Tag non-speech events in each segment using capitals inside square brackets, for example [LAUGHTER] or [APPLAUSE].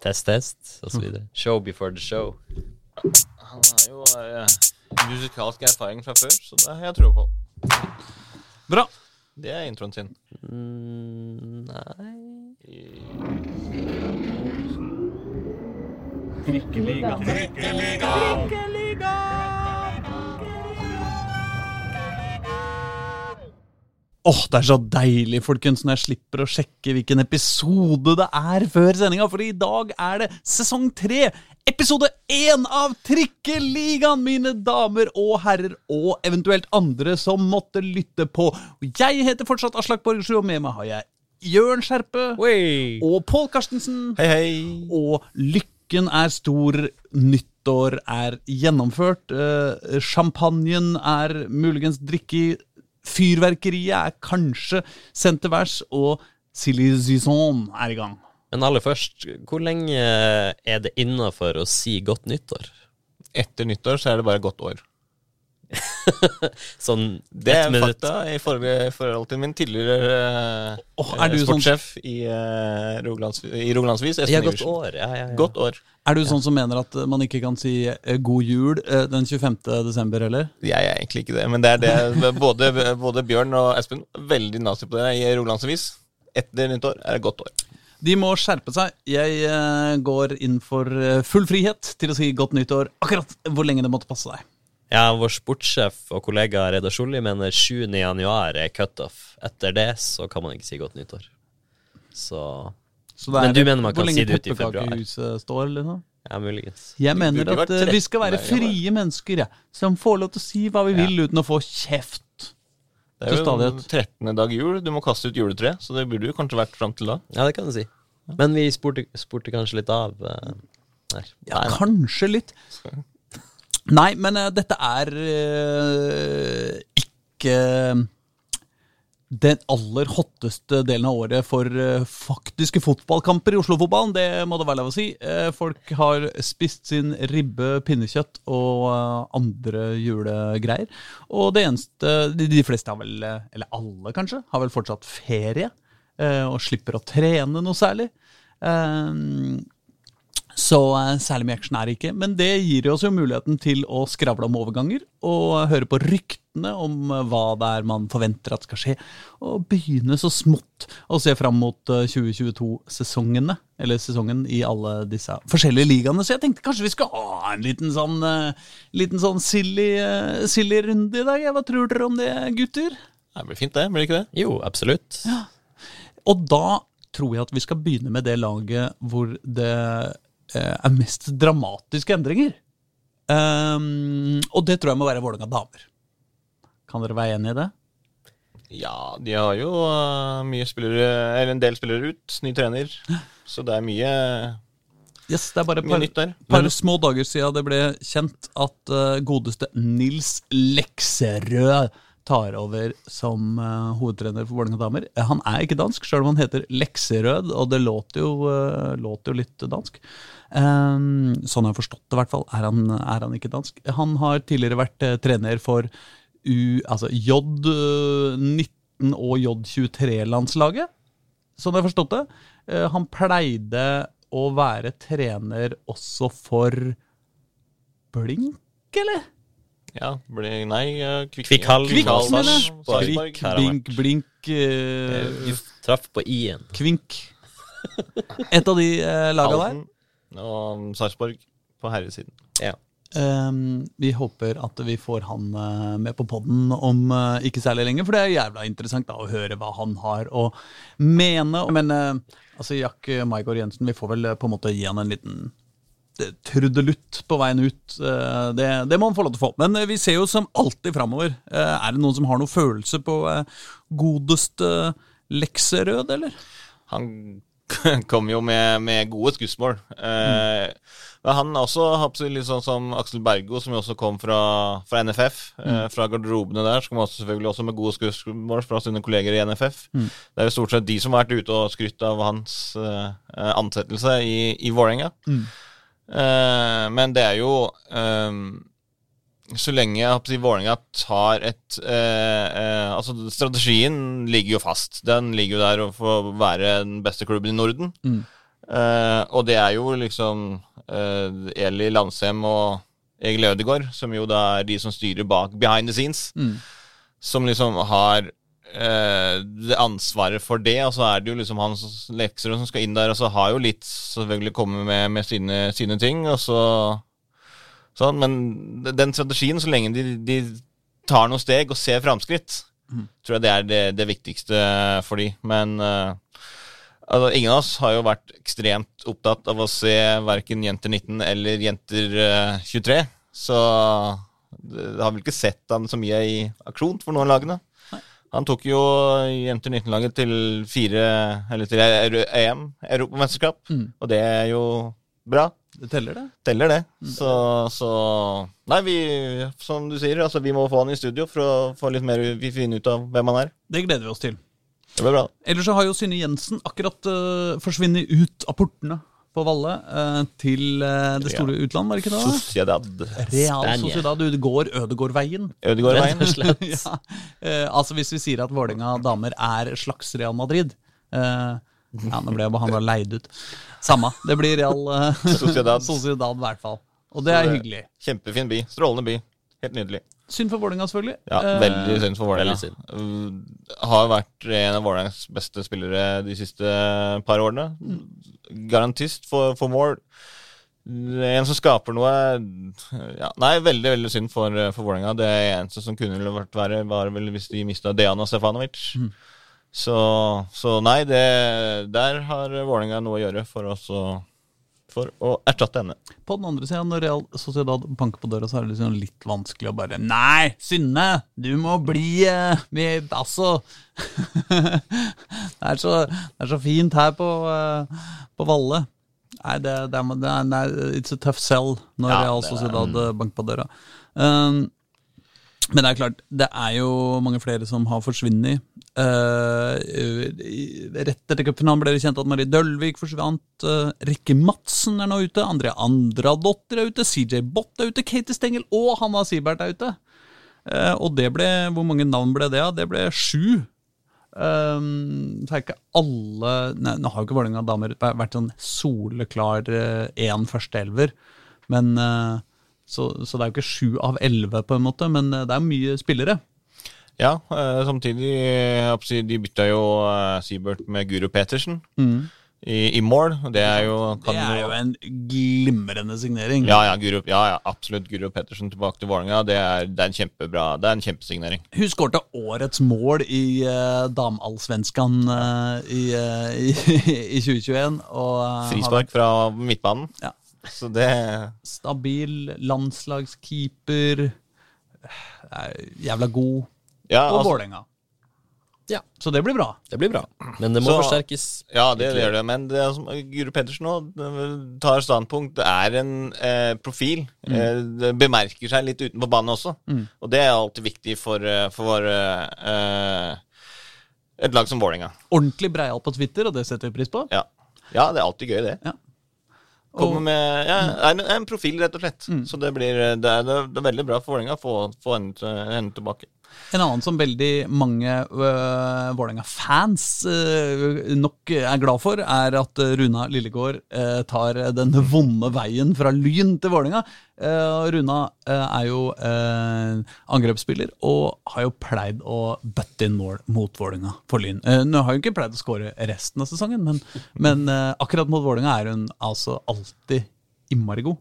Test, test, osv. Show before the show. Han har jo uh, musikalsk erfaring fra før, så det har jeg tro på. Bra. Det er introen sin. Mm, nei Åh, det er så deilig, folkens, når jeg slipper å sjekke hvilken episode det er før sendinga, for i dag er det sesong tre, episode én av Trikkeligaen, mine damer og herrer, og eventuelt andre som måtte lytte på. Jeg heter fortsatt Aslak Borgersrud, og med meg har jeg Jørn Skjerpe Oi! og Pål Karstensen. Hei, hei. Og lykken er stor, nyttår er gjennomført, eh, champagnen er muligens drikke i, fyrverkeriet er kanskje sendt til værs, og Silly Zizon er i gang. Men aller først, hvor lenge er det innafor å si godt nyttår? Etter nyttår så er det bare godt år. [LAUGHS] Sånn Det ett er minutt? fakta i forhold, i forhold til min tidligere eh, Åh, er sånn- i, uh, Rogalands, i Rogalandsvis. Espen Ja, godt år. Ja, ja, ja. Godt år. Er du sånn som mener at man ikke kan si eh, god jul eh, den 25. desember heller? Jeg er egentlig ikke det, men det er det både, både Bjørn og Espen veldig nazi på det i Rogalandsvis. Etter nyttår er det godt år. De må skjerpe seg. Jeg eh, går inn for eh, full frihet til å si godt nyttår akkurat hvor lenge det måtte passe deg. Ja, vår sportssjef og kollega Reidar Solli mener 7. januar er cutoff. Etter det så kan man ikke si godt nyttår. Så Så det Men du mener man kan si det ut i februar? pepperkakehuset står, liksom? ja, muligens. Jeg mener at eh, vi skal være frie mennesker, ja, som får lov til å si hva vi vil uten å få kjeft. Det er jo 13. dag jul. Du må kaste ut juletreet, så det burde jo kanskje vært fram til da. Ja, det kan du si. Men vi spurte, spurte kanskje litt av uh. Ja, kanskje litt. Nei, men uh, dette er uh, ikke den aller hotteste delen av året for uh, faktiske fotballkamper i Oslo-fotballen. Det må det være lov å si. Folk har spist sin ribbe, pinnekjøtt og andre julegreier. Og det eneste De, de fleste har vel, eller alle kanskje, har vel fortsatt ferie. og slipper å trene noe særlig. Eh, så eh, særlig mye action er det ikke. Men det gir oss jo muligheten til å skravle om overganger og høre på ryktene om eh, hva det er man forventer at skal skje. Og begynne så smått å se fram mot eh, 2022-sesongene. Eller sesongen i alle disse forskjellige ligaene. Så jeg tenkte kanskje vi skal ha en liten sånn, eh, liten sånn silly, eh, silly runde i dag. Hva tror dere om det, gutter? Det blir fint, det. Blir det ikke det? Jo, absolutt. Ja. Og da tror jeg at vi skal begynne med det laget hvor det eh, er mest dramatiske endringer. Um, og det tror jeg må være Vålerenga damer. Kan dere være enig i det? Ja, de har jo uh, mye spillere, eller en del spillere ut. Ny trener. [GASPS] Så det er mye, Yes, Det er bare et mye par, nytt der. par små dager siden det ble kjent at uh, godeste Nils Lekserød tar over som uh, hovedtrener for Vålerenga damer. Eh, Han er ikke dansk, sjøl om han heter Lekserød, og det låter jo, uh, låter jo litt dansk. Um, sånn jeg har forstått det, i hvert fall, er han, er han ikke dansk. Han har tidligere vært eh, trener for U, altså J19 og J23-landslaget, sånn jeg har forstått det. Eh, han pleide å være trener også for Blink, eller? Ja, Blink, nei, uh, Kvikk, og Kvikk, Sarpsborg. Blink, Blink uh, Du traff på i-en. Kvink. Et av de uh, laga der. Og Sarpsborg på herresiden. Ja. Um, vi håper at vi får han eh, med på podden om uh, ikke særlig lenge, for det er jævla interessant da, å høre hva han har å mene. Men uh, altså, Jack Maigård Jensen, vi får vel på en måte gi han en liten trudelutt på veien ut. Det, det må han få lov til å få. Men vi ser jo som alltid framover. Er det noen som har noe følelse på godeste Lekserød, eller? Han [LAUGHS] kom jo med, med gode skussmål. Eh, men han også har litt sånn som Aksel Bergo, som jo også kom fra, fra NFF. Eh, fra garderobene der. Så kom han selvfølgelig også med gode skussmål fra sine kolleger i NFF. Det er jo stort sett de som har vært ute og skrytt av hans eh, ansettelse i, i Vålerenga. Eh, men det er jo eh, så lenge si, Vålerenga tar et eh, eh, Altså, strategien ligger jo fast. Den ligger jo der for å være den beste klubben i Norden. Mm. Eh, og det er jo liksom eh, Eli Landsem og Egil Ødegaard, som jo da er de som styrer bak behind the scenes, Mm. som liksom har eh, ansvaret for det. Og så er det jo liksom hans lekser som skal inn der, og så har jo litt selvfølgelig kommet med, med sine, sine ting, og så sånn. Men den strategien, så lenge de, de tar noen steg og ser framskritt, tror jeg det er det, det viktigste for de. Men uh, altså, ingen av oss har jo vært ekstremt opptatt av å se verken Jenter 19 eller Jenter uh, 23. Så det har vel ikke sett han så mye i aksjon for noen av lagene. Han tok jo Jenter 19-laget til fire Eller til EM, Europamesterskap, Mm. og det er jo bra. Det teller, det. Teller det. Så, så Nei, vi, som du sier, altså vi må få han i studio for å få litt mer vi finne ut av hvem han er. Det gleder vi oss til. Det blir bra. Ellers så har jo Synne Jensen akkurat uh, forsvunnet ut av portene på Valle uh, til uh, det store utland, var det ikke det? da? Sociedad. Real Sociedad. Sociedad går Ødegårdveien. Ødegårdveien. Rett og slett. [LAUGHS] ja. uh, altså Hvis vi sier at Vålerenga damer er slags Real Madrid Ja, nå ble jeg behandla leid ut. Samme. Det blir Real eh, Sociedad. [LAUGHS] Sociedad, i hvert fall. Og det er hyggelig. Kjempefin by. Strålende by. Helt nydelig. Synd for Vålerenga, selvfølgelig. Ja, Eh, Veldig synd for Vålerenga. Ja. Uh, Har vært en av Vålerengas beste spillere de siste par årene. Garantist for, for mål. En som skaper noe ja, Nei, veldig veldig synd for, for Vålerenga. Det eneste som kunne vært verre, var vel hvis de mista Dejana Stefanovic. Så, så nei, det, der har Vålerenga noe å gjøre for, å, for å erstatte henne. På den andre sida, når Real Sociedad banker på døra, så er det liksom litt vanskelig å bare Nei, Synne! Du må bli eh, med Altså [LAUGHS] det, er så, det er så fint her på, eh, på Valle. Nei, det, det, er, er It's a tough sell når Ja, Real Sociedad eh, banker på døra. Um, men det er klart, det er jo mange flere som har forsvunnet. Uh, i- rett etter cupfinalen ble det kjent at Marie Dølvik forsvant. Uh, Rikke Madsen er nå ute. Andrea Andradotter er ute. CJ Bott er ute. Katie Stengel og Hanna Sibert er ute. Og det ble Hvor mange navn ble det? Det ble sju. Um, så er ikke alle nei, Nå har jo ikke Vålerenga damer vært sånn soleklar én førsteelver, men så, så det er jo ikke sju av elleve, på en måte, men det er mye spillere. Ja, eh, samtidig De bytta jo eh, Siebert med Guro Petersen i, i mål. Det er jo kan Det er jo en glimrende signering. ja, ja, Guru, ja, ja, absolutt. Guro Pettersen tilbake til Vålerenga. Det, det er en kjempebra Det er en kjempesignering. Hun skårte årets mål i uh, damallsvenskan uh, i, uh, [LAUGHS] i, i 2021. Og, uh, Frispark fra midtbanen. Ja. Så det stabil landslagskeeper. Er jævla god. Ja, Og altså, Vålerenga. Ja. Så det blir bra. Det blir bra. Men det må Så- forsterkes. ja, det, gjør det. Men det er som Guro Pettersen nå tar standpunkt. Det er en eh, profil. Eh, det bemerker seg litt utenfor banen også. Og det er alltid viktig for, eh, for våre eh, et lag som Vålerenga. Ordentlig breial på Twitter, og det setter vi pris på. Ja. ja, det er alltid gøy, det. Ja. Kommer med ja, en, en profil, rett og slett. Så det blir det er, det er veldig bra for Vålerenga å få, få henne, henne tilbake. En annen som veldig mange uh, Vålerenga-fans uh, nok er glad for, er at Runa Lillegård uh, tar den vonde veien fra Lyn til Vålerenga. Uh, Runa er jo angrepsspiller og har jo pleid å butte inn mål mot Vålerenga for Lyn. Nå har hun ikke pleid å skåre resten av sesongen, men, men akkurat mot Vålerenga er hun altså alltid innmari god.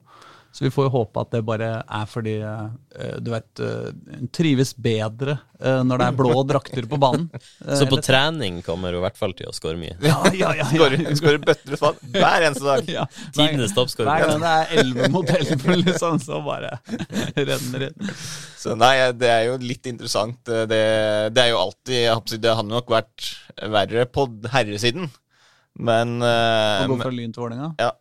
Så vi får jo håpe at det bare er fordi eh, du vet, eh, hun trives bedre eh, når det er blå drakter på banen. Eh, [LAUGHS] Så på trening kommer hun i hvert fall til å score mye. Ja, ja, ja. ja. [LAUGHS] Skårer skårer bøtter og spann hver eneste dag. ja. Tidenes Hver toppskårer. gang det er elleve mot elleve, liksom, så bare [LAUGHS] renner inn. Så nei, det er jo litt interessant. Det, det er jo alltid Det hadde nok vært verre på herresiden, men eh, Å gå fra Lyn til Vålerenga. Ja,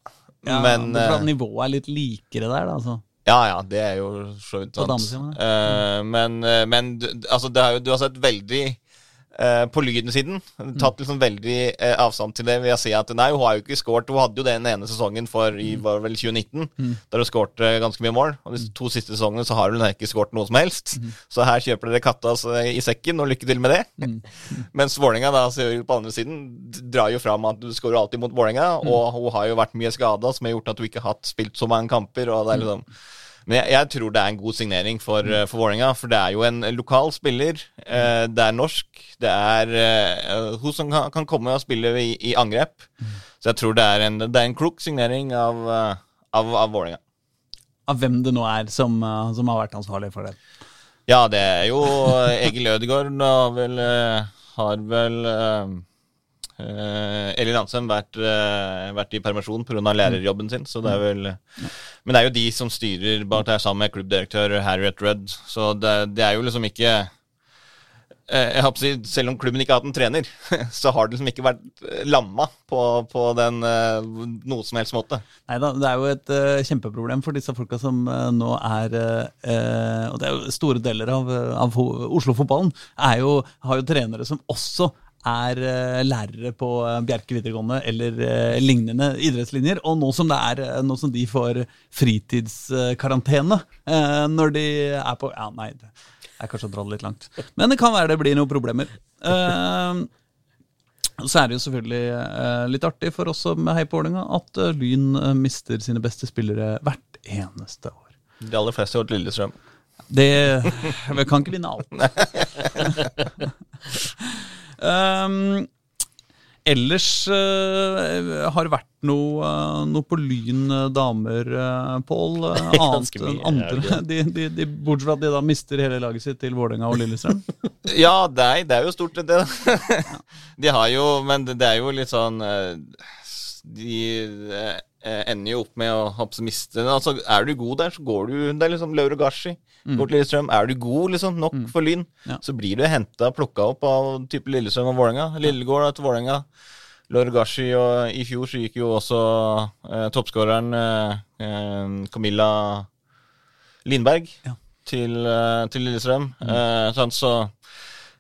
Ja, men fra at eh, nivået er litt likere der, da. Altså. Ja, ja, det er jo så vidt På sant. damesiden, Eh, men eh, men du, altså, det er jo, du har sett veldig på Lyden-siden tatt liksom veldig eh, avstand til det ved å si at nei, hun har jo ikke skåret Hun hadde jo den ene sesongen for i var vel 2019, der hun skåret ganske mye mål. Og de to siste sesongene så har hun ikke skåret noe som helst. Så her kjøper dere katta altså, i sekken, og lykke til med det. [LAUGHS] Mens Vålerenga da, på andre siden, drar jo fram at du skårer alltid mot Vålerenga, og hun har jo vært mye skada, som har gjort at hun ikke har hatt spilt så mange kamper. og det er liksom men jeg, jeg tror det er en god signering for, mm. for Vålerenga, for det er jo en lokal spiller. Eh, det er norsk. Det er eh, hun som kan, kan komme og spille i, i angrep. Så jeg tror det er en, det er en klok signering av, eh, av, av Vålerenga. Av hvem det nå er som, eh, som har vært ansvarlig for det. Ja, det er jo Egil Ødegaard vel, eh, har vel eh, eh, Elin Hansen vært, eh, vært i permisjon pga. lærerjobben sin. Så det er vel Men det er jo de som styrer bak der sammen med klubbdirektør Harriet Rudd. Så det, det er jo liksom ikke eh, jeg håper si, Selv om klubben ikke har hatt en trener, [LAUGHS] så har det liksom ikke vært lamma på, på den noe som helst måte. Nei da, det er jo et kjempeproblem for disse folka som nå er Og det er jo store deler av, av Oslo-fotballen har jo trenere som også er eh, lærere på eh, Bjerke videregående eller eh, lignende idrettslinjer. Og nå som, det er, nå som de får fritidskarantene når de er på Ja, nei, det er kanskje å dra det litt langt. Men det kan være det blir noen problemer. Så er det jo selvfølgelig litt artig for oss som heier på Vålerenga at Lyn mister sine beste spillere hvert eneste år. De aller fleste har vært Lillestrøm. Det [LAUGHS] Vi kan ikke vinne alt. [LAUGHS] um, ellers uh, har det vært noe, uh, noe på Lyn eh, damer, uh, Pål. [LAUGHS] Uh, annet enn andre. De, de, de, bortsett fra at de da mister hele laget sitt til Vålerenga og Lillestrøm. [LAUGHS] Ja, det er, det er jo stort sett det. [LAUGHS] De har jo Men det, er jo litt sånn De ender jo opp med å hoppe miste Altså, Er du god der, så går du Det er liksom Laura Gashi. Går til Lillestrøm. Er du god, liksom, nok for Lyn, Ja. så blir du henta plukka opp av type Lillestrøm og Vålerenga. Lillegård til Vålerenga. Laura Gashi, og i fjor så gikk jo også eh, toppskåreren eh, eh, Camilla Lindberg Ja. til, eh, til Lillestrøm. Eh, sånn, så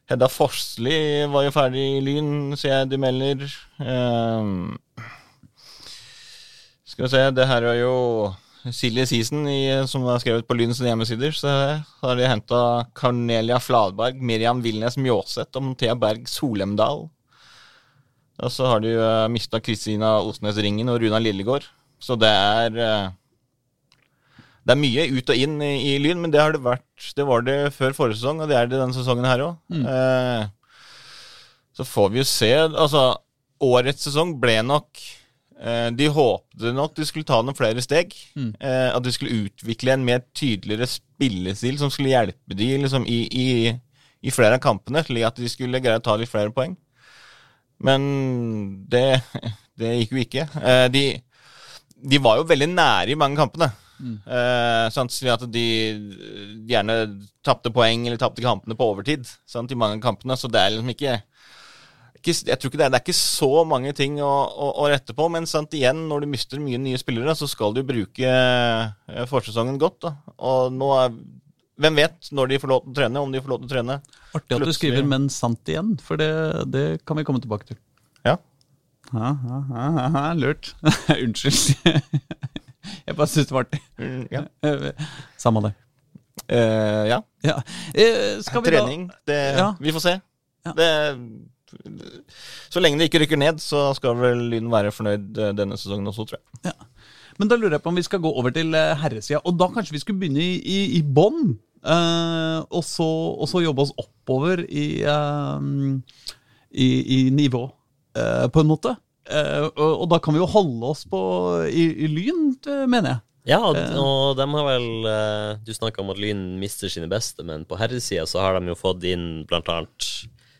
Hedda Forsli var jo ferdig i Lyn, ser jeg de melder. Ehm, skal vi se, det her er jo Silje Sisen i, som har skrevet på Lyns hjemmesider. Så har de henta Cornelia Fladberg, Miriam Vilnes Mjåseth og Thea Berg Solemdal. Og så har de jo uh, mista Kristina Osnes Ringen og Runa Lillegård. Så det er eh, det er mye ut og inn i, i Lyn, men det har det vært Det var det før forrige sesong, og det er det denne sesongen her òg. Eh, så får vi jo se. Altså, årets sesong ble nok eh, De håpte nok de skulle ta noen flere steg. Mm. at de skulle utvikle en mer tydeligere spillestil som skulle hjelpe de liksom, i, i, i flere av kampene, slik at de skulle greie å ta litt flere poeng. Men det, det gikk jo ikke. Eh, de, de var jo veldig nære i mange kampene. Mm. Sånn at de gjerne tapte poeng eller tapte kampene på overtid sant, i mange kampene. Så det er liksom ikke, ikke jeg tror ikke det, er, det er ikke så mange ting å, å, å rette på. Men sant, igjen, når du mister mye nye spillere, så skal du bruke eh, forsesongen godt. Da. Og nå er Hvem vet når de får lov til å trene, om de får lov til å trene. Artig at du skriver 'men sant' igjen, for det, det kan vi komme tilbake til. Ja. Ha, ha, ha, lurt. [LAUGHS] Unnskyld. [LAUGHS] Jeg bare syns det var artig. Mm, ja. [LAUGHS] Samme det. Uh, ja. Ja. Uh, Trening. Det, Ja. Vi får se. Ja. Det, så lenge det ikke rykker ned, så skal vel Lyn være fornøyd eh, denne sesongen også, tror jeg. Ja. Men da lurer jeg på om vi skal gå over til eh, herresida. Og da kanskje vi skulle begynne i, i, i bånn. eh, og, så, og så jobbe oss oppover i, eh, i, i nivå, eh, på en måte. Eh, og, og da kan vi jo holde oss på i, i Lyn, mener jeg. Ja, og, de har vel Du snakka om at Lyn mister sine beste, men på herresida så har de jo fått inn blant annet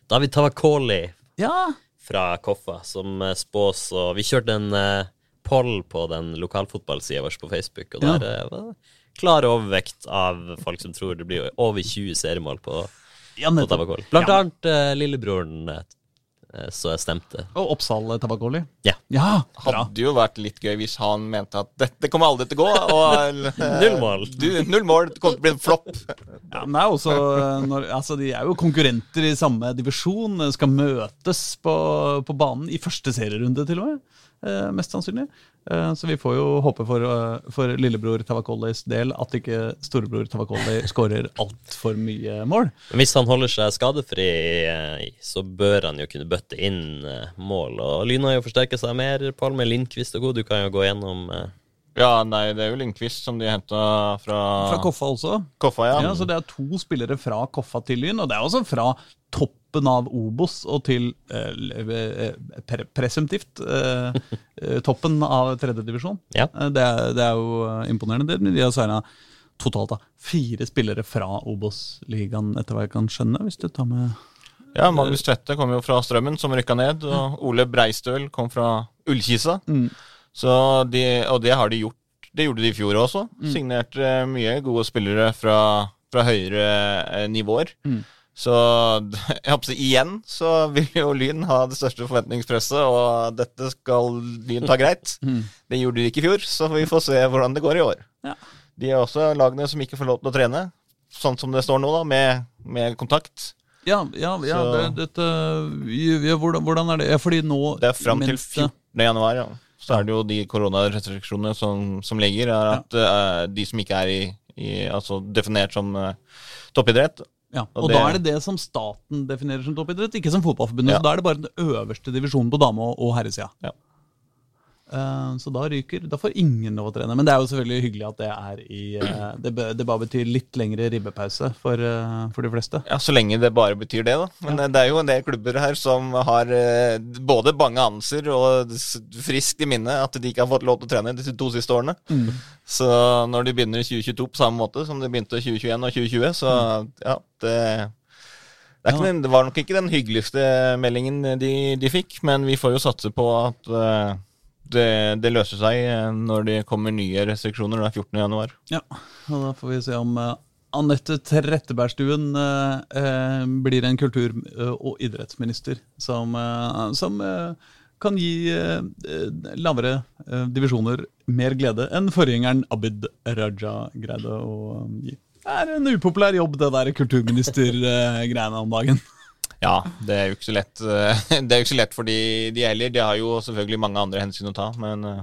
David Tavakoli Ja, fra Koffa, som eh, spås og Vi kjørte en eh, poll på den lokalfotballsida vår på Facebook, og der ja. var det klar overvekt av folk som tror det blir over 20 seriemål på, ja på. Tavakoli. Blant annet uh, lillebroren eh, eh, så jeg stemte. Og Oppsal Tabakoli. Ja. Ja, bra. Hadde jo vært litt gøy hvis han mente at dette kommer aldri til å gå. Og, [LAUGHS] Null mål. Du, null mål. Det kommer til å bli en flopp. Ja, men det er også eh, når, altså De er jo konkurrenter i samme divisjon. eh, Skal møtes på, på banen i første serierunde, til og med. Eh, mest sannsynlig. Eh, så vi får jo håpe for, eh, for lillebror Tavakollis del at ikke storebror Tavakolli skårer altfor mye mål. Men hvis han holder seg skadefri, så bør han jo kunne bøtte inn mål. Og Lyn har jo forsterket seg mer, Pål, med Lindqvist og god. Du kan jo gå gjennom Ja, nei, det er jo Lindqvist som de henta fra, Fra Koffa også. Koffa, ja. Ja, så det er to spillere fra Koffa til Lyn, og det er også fra toppen av Obos og til eh, eh, pre presumptivt eh, eh, toppen av tredjedivisjon. Ja. Eh, det, det er jo imponerende. Det- De har signa totalt da, fire spillere fra Obos-ligaen, etter hva jeg kan skjønne, hvis du tar med ja, Magnus Tvette kom jo fra Strømmen, som rykka ned. Og Ole Breistøl kom fra Ullkisa. Mm. Så de, og det har de gjort. Det gjorde de i fjor også. Signerte eh, mye gode spillere fra, fra høyere nivåer. Mm. Så [LAUGHS] jeg håper igjen så vil jo Lyn ha det største forventningspresset, og dette skal Lyn ta greit. [LAUGHS] Mm. Det gjorde de ikke i fjor, så vi får se hvordan det går i år. Ja. De er også lagene som ikke får lov til å trene, sånn som det står nå, da, med, med kontakt. Ja, ja, ja det, dette ja, hvordan, hvordan er det? Fordi nå Det er fram til 14. januar, ja. Så er det jo de koronarestriksjonene som, som ligger, er at uh, de som ikke er i, i altså definert som uh, toppidrett Ja, Og og det- da er det det som staten definerer som toppidrett, ikke som fotballforbundet. Ja. Så da er det bare den øverste divisjonen på dame- og, herresida. Ja. Eh, så da ryker Da får ingen lov å trene. Men det er jo selvfølgelig hyggelig at det er i eh, det, det bare betyr litt lengre ribbepause for, eh, for de fleste. Ja, Så lenge det bare betyr det, da. Men ja. det er jo en del klubber her som har både bange anelser og friskt i minne at de ikke har fått lov til å trene de to siste årene. Så når de begynner i 2022 på samme måte som de begynte i 2021 og 2020, så ja, det det, Ja. den, det var nok ikke den hyggeligste meldingen de, de fikk, men vi får jo satse på at det, det løser seg eh, når det kommer nye restriksjoner. Det er 14. januar. Ja, og da får vi se om uh, Anette Trettebergstuen eh, eh, blir en kultur- eh, og idrettsminister som, eh, som eh, kan gi eh, eh, lavere eh, divisjoner mer glede enn forgjengeren Abid Raja greide å eh, gi. Det er en upopulær jobb, det der kulturminister-greiene om dagen. Ja, det er jo ikke så lett [LAUGHS] Det er jo ikke så lett for de, de heller. De har jo selvfølgelig mange andre hensyn å ta, men eh,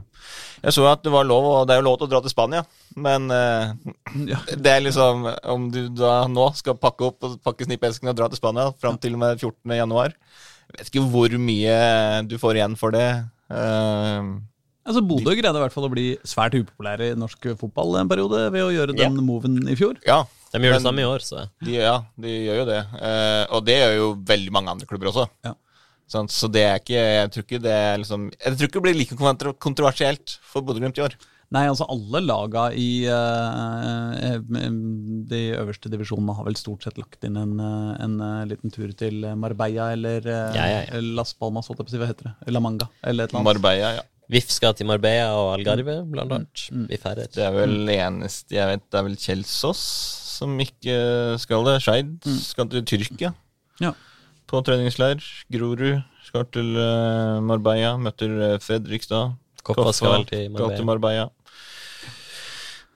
jeg så at det var lov, og det er jo lov til å dra til Spania. Men eh, Ja. det er liksom Om du da nå skal pakke opp og pakke snippesken og dra til Spania fram til og med 14. januar Jeg vet ikke hvor mye du får igjen for det. Eh, Altså, Bodø greide i hvert fall å bli svært upopulære i norsk fotball en periode ved å gjøre den moven i fjor. ja, De gjør det samme i år, så de, ja, de gjør jo det. Eh, og det gjør jo veldig mange andre klubber også. Ja. Sånn, så det er ikke Jeg tror ikke det er liksom Jeg tror ikke det blir like kontroversielt for Bodø-Glimt i år. Nei, altså alle laga i eh, eh, de øverste divisjonene har vel stort sett lagt inn en, eh, en liten tur til Marbella eller Ja, ja, ja. Las Palmas, hva heter det? La Manga, eller et eller annet. Marbella, ja. VIF skal til Marbella og Algarve, blant annet. VIF herrer. Det er vel eneste jeg vet, det er vel Kjelsås som ikke skal det. Skeid skal til Tyrkia Ja. på treningsleir. Grorud skal til eh, Marbella, møter eh, Fredrikstad. Koffa skal til skal til Marbella. Marbella.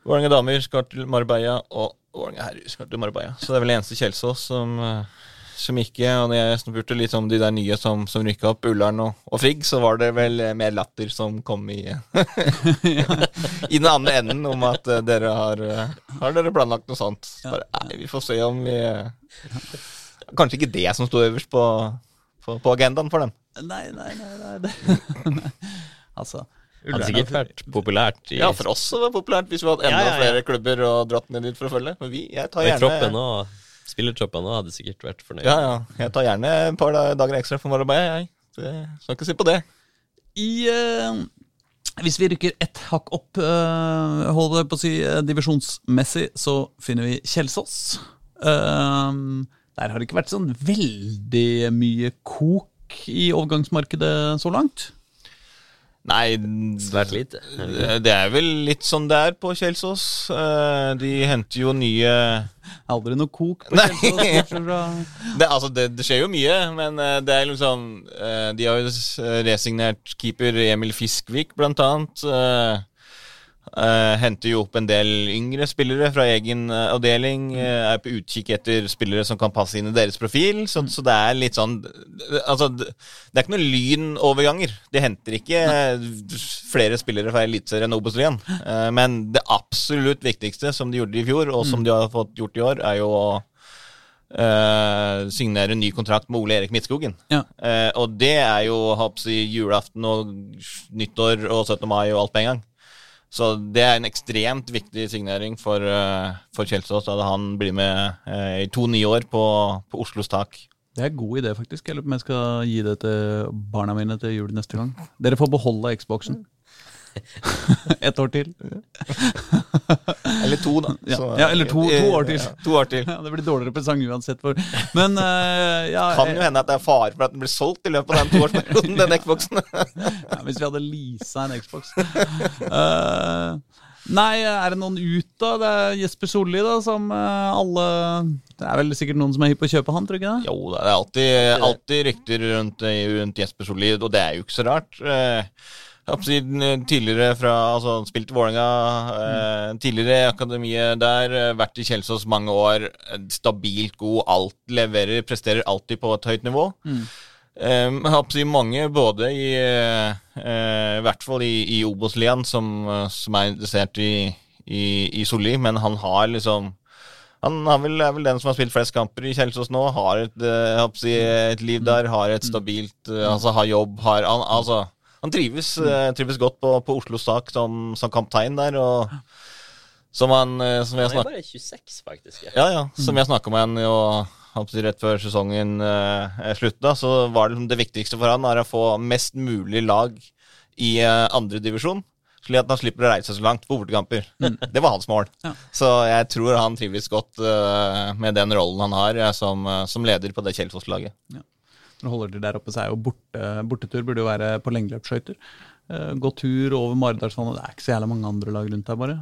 Vålerenga damer skal til Marbella, og Vålerenga herrer skal til Marbella. Så det er vel eneste Kjelsås som, eh, som ikke Og når jeg spurte litt om de der nye som, som rykka opp, Ullern og, og Frigg, så var det vel mer latter som kom i [LAUGHS] I den andre enden om at uh, dere har eh, Har dere planlagt noe sånt? Så Bare, nei, vi får se om vi eh, Kanskje ikke det som sto øverst på, på, på agendaen for dem. Nei, nei, nei. nei det. [LAUGHS] altså Det hadde sikkert vært populært i, Ja, for oss var det populært hvis vi hadde enda Ja, ja, ja. flere klubber og dratt ned dit for å følge. Men vi, jeg tar gjerne troppen og spillertroppen òg hadde sikkert vært fornøyd. Ja, ja. Jeg tar gjerne et par dager ekstra for Marabaya, jeg. Det, skal ikke si på det. I eh, Hvis vi rykker ett hakk opp, uh, holder jeg på å si eh, divisjonsmessig, så finner vi Kjelsås. Eh, der har det ikke vært sånn veldig mye kok i overgangsmarkedet så langt. Nei, Svært lite. det det er vel litt sånn det er på Kjelsås. Eh, De henter jo nye Aldri noe kok på Kjelsås, [LAUGHS] det, altså, det, det skjer jo mye, men eh, det er liksom eh, De har jo resignert keeper Emil Fiskvik, blant annet. Eh, henter jo opp en del yngre spillere fra egen uh, avdeling. Uh, er på utkikk etter spillere som kan passe inn i deres profil. Så, så det er litt sånn Altså, det, er ikke noen lynoverganger. De henter ikke flere spillere fra Eliteserien og Obos-ligaen. Men det absolutt viktigste som de gjorde i fjor, og som de har fått gjort i år, er jo å Uh, signere en ny kontrakt med Ole Erik Midtskogen. Ja. Uh, og det er jo hoppsi, julaften og nyttår og 17. mai og alt på en gang. Så det er en ekstremt viktig signering for, eh, for Kjelsås at han blir med eh, i to nye år på, på Oslos tak. Det er en god idé, faktisk. Jeg lurer på om jeg skal gi det til barna mine til jul neste gang. Dere får beholde Xboxen. [LAUGHS] Et år til. [LAUGHS] Eller to, da. Ja. Så, Ja, eller to- to år til. Ja, to år til. Ja, det blir dårligere presang uansett. For. Men uh, ja, Kan jo hende at det er fare for at den blir solgt i løpet av den toårsperioden, den Xboxen. [LAUGHS] hvis vi hadde leasa en Xbox. Uh, nei, er det noen ut, da? Det er Jesper Solli, da, som eh, alle Det er vel sikkert noen som er hypp på å kjøpe han, tror du ikke det? Jo, det er alltid, alltid rykter rundt, rundt Jesper Solli, og det er jo ikke så rart. Eh, Jeg tidligere fra Altså, han spilte i Vålerenga. Eh, tidligere i akademiet der. eh, Vært i Kjelsås mange år. Stabilt god. Alt leverer, presterer alltid på et høyt nivå. Eh, jeg si mange, både i eh, I hvert fall i, i Obos-ligaen, som, som er interessert i, i, i Solli, men han har liksom han er vel, er vel den som har spilt flest kamper i Kjelsås nå. Har et, jeg si, et liv der, har et stabilt eh, Altså har jobb, har han, Altså, han trives, eh, trives godt på, på Oslos sak som, som kaptein der, og som han eh, Som Han er snak... bare 26, faktisk. Ja. ja, ja. Som jeg snakka med han jo rett før sesongen eh, slutta, så var det liksom det viktigste for han er å få mest mulig lag i eh, andredivisjon. Slik at han slipper å reise så langt på bortekamper. Det var hans mål. Ja. Så jeg tror han trives godt eh, med den rollen han har eh, som, som leder på det Kjelsås-laget. Når du holder til der oppe, så er jo borte, bortetur burde jo være på lengdeløpsskøyter. Eh, gå tur over Maridalsvannet. Det er ikke så jævla mange andre lag rundt der, bare.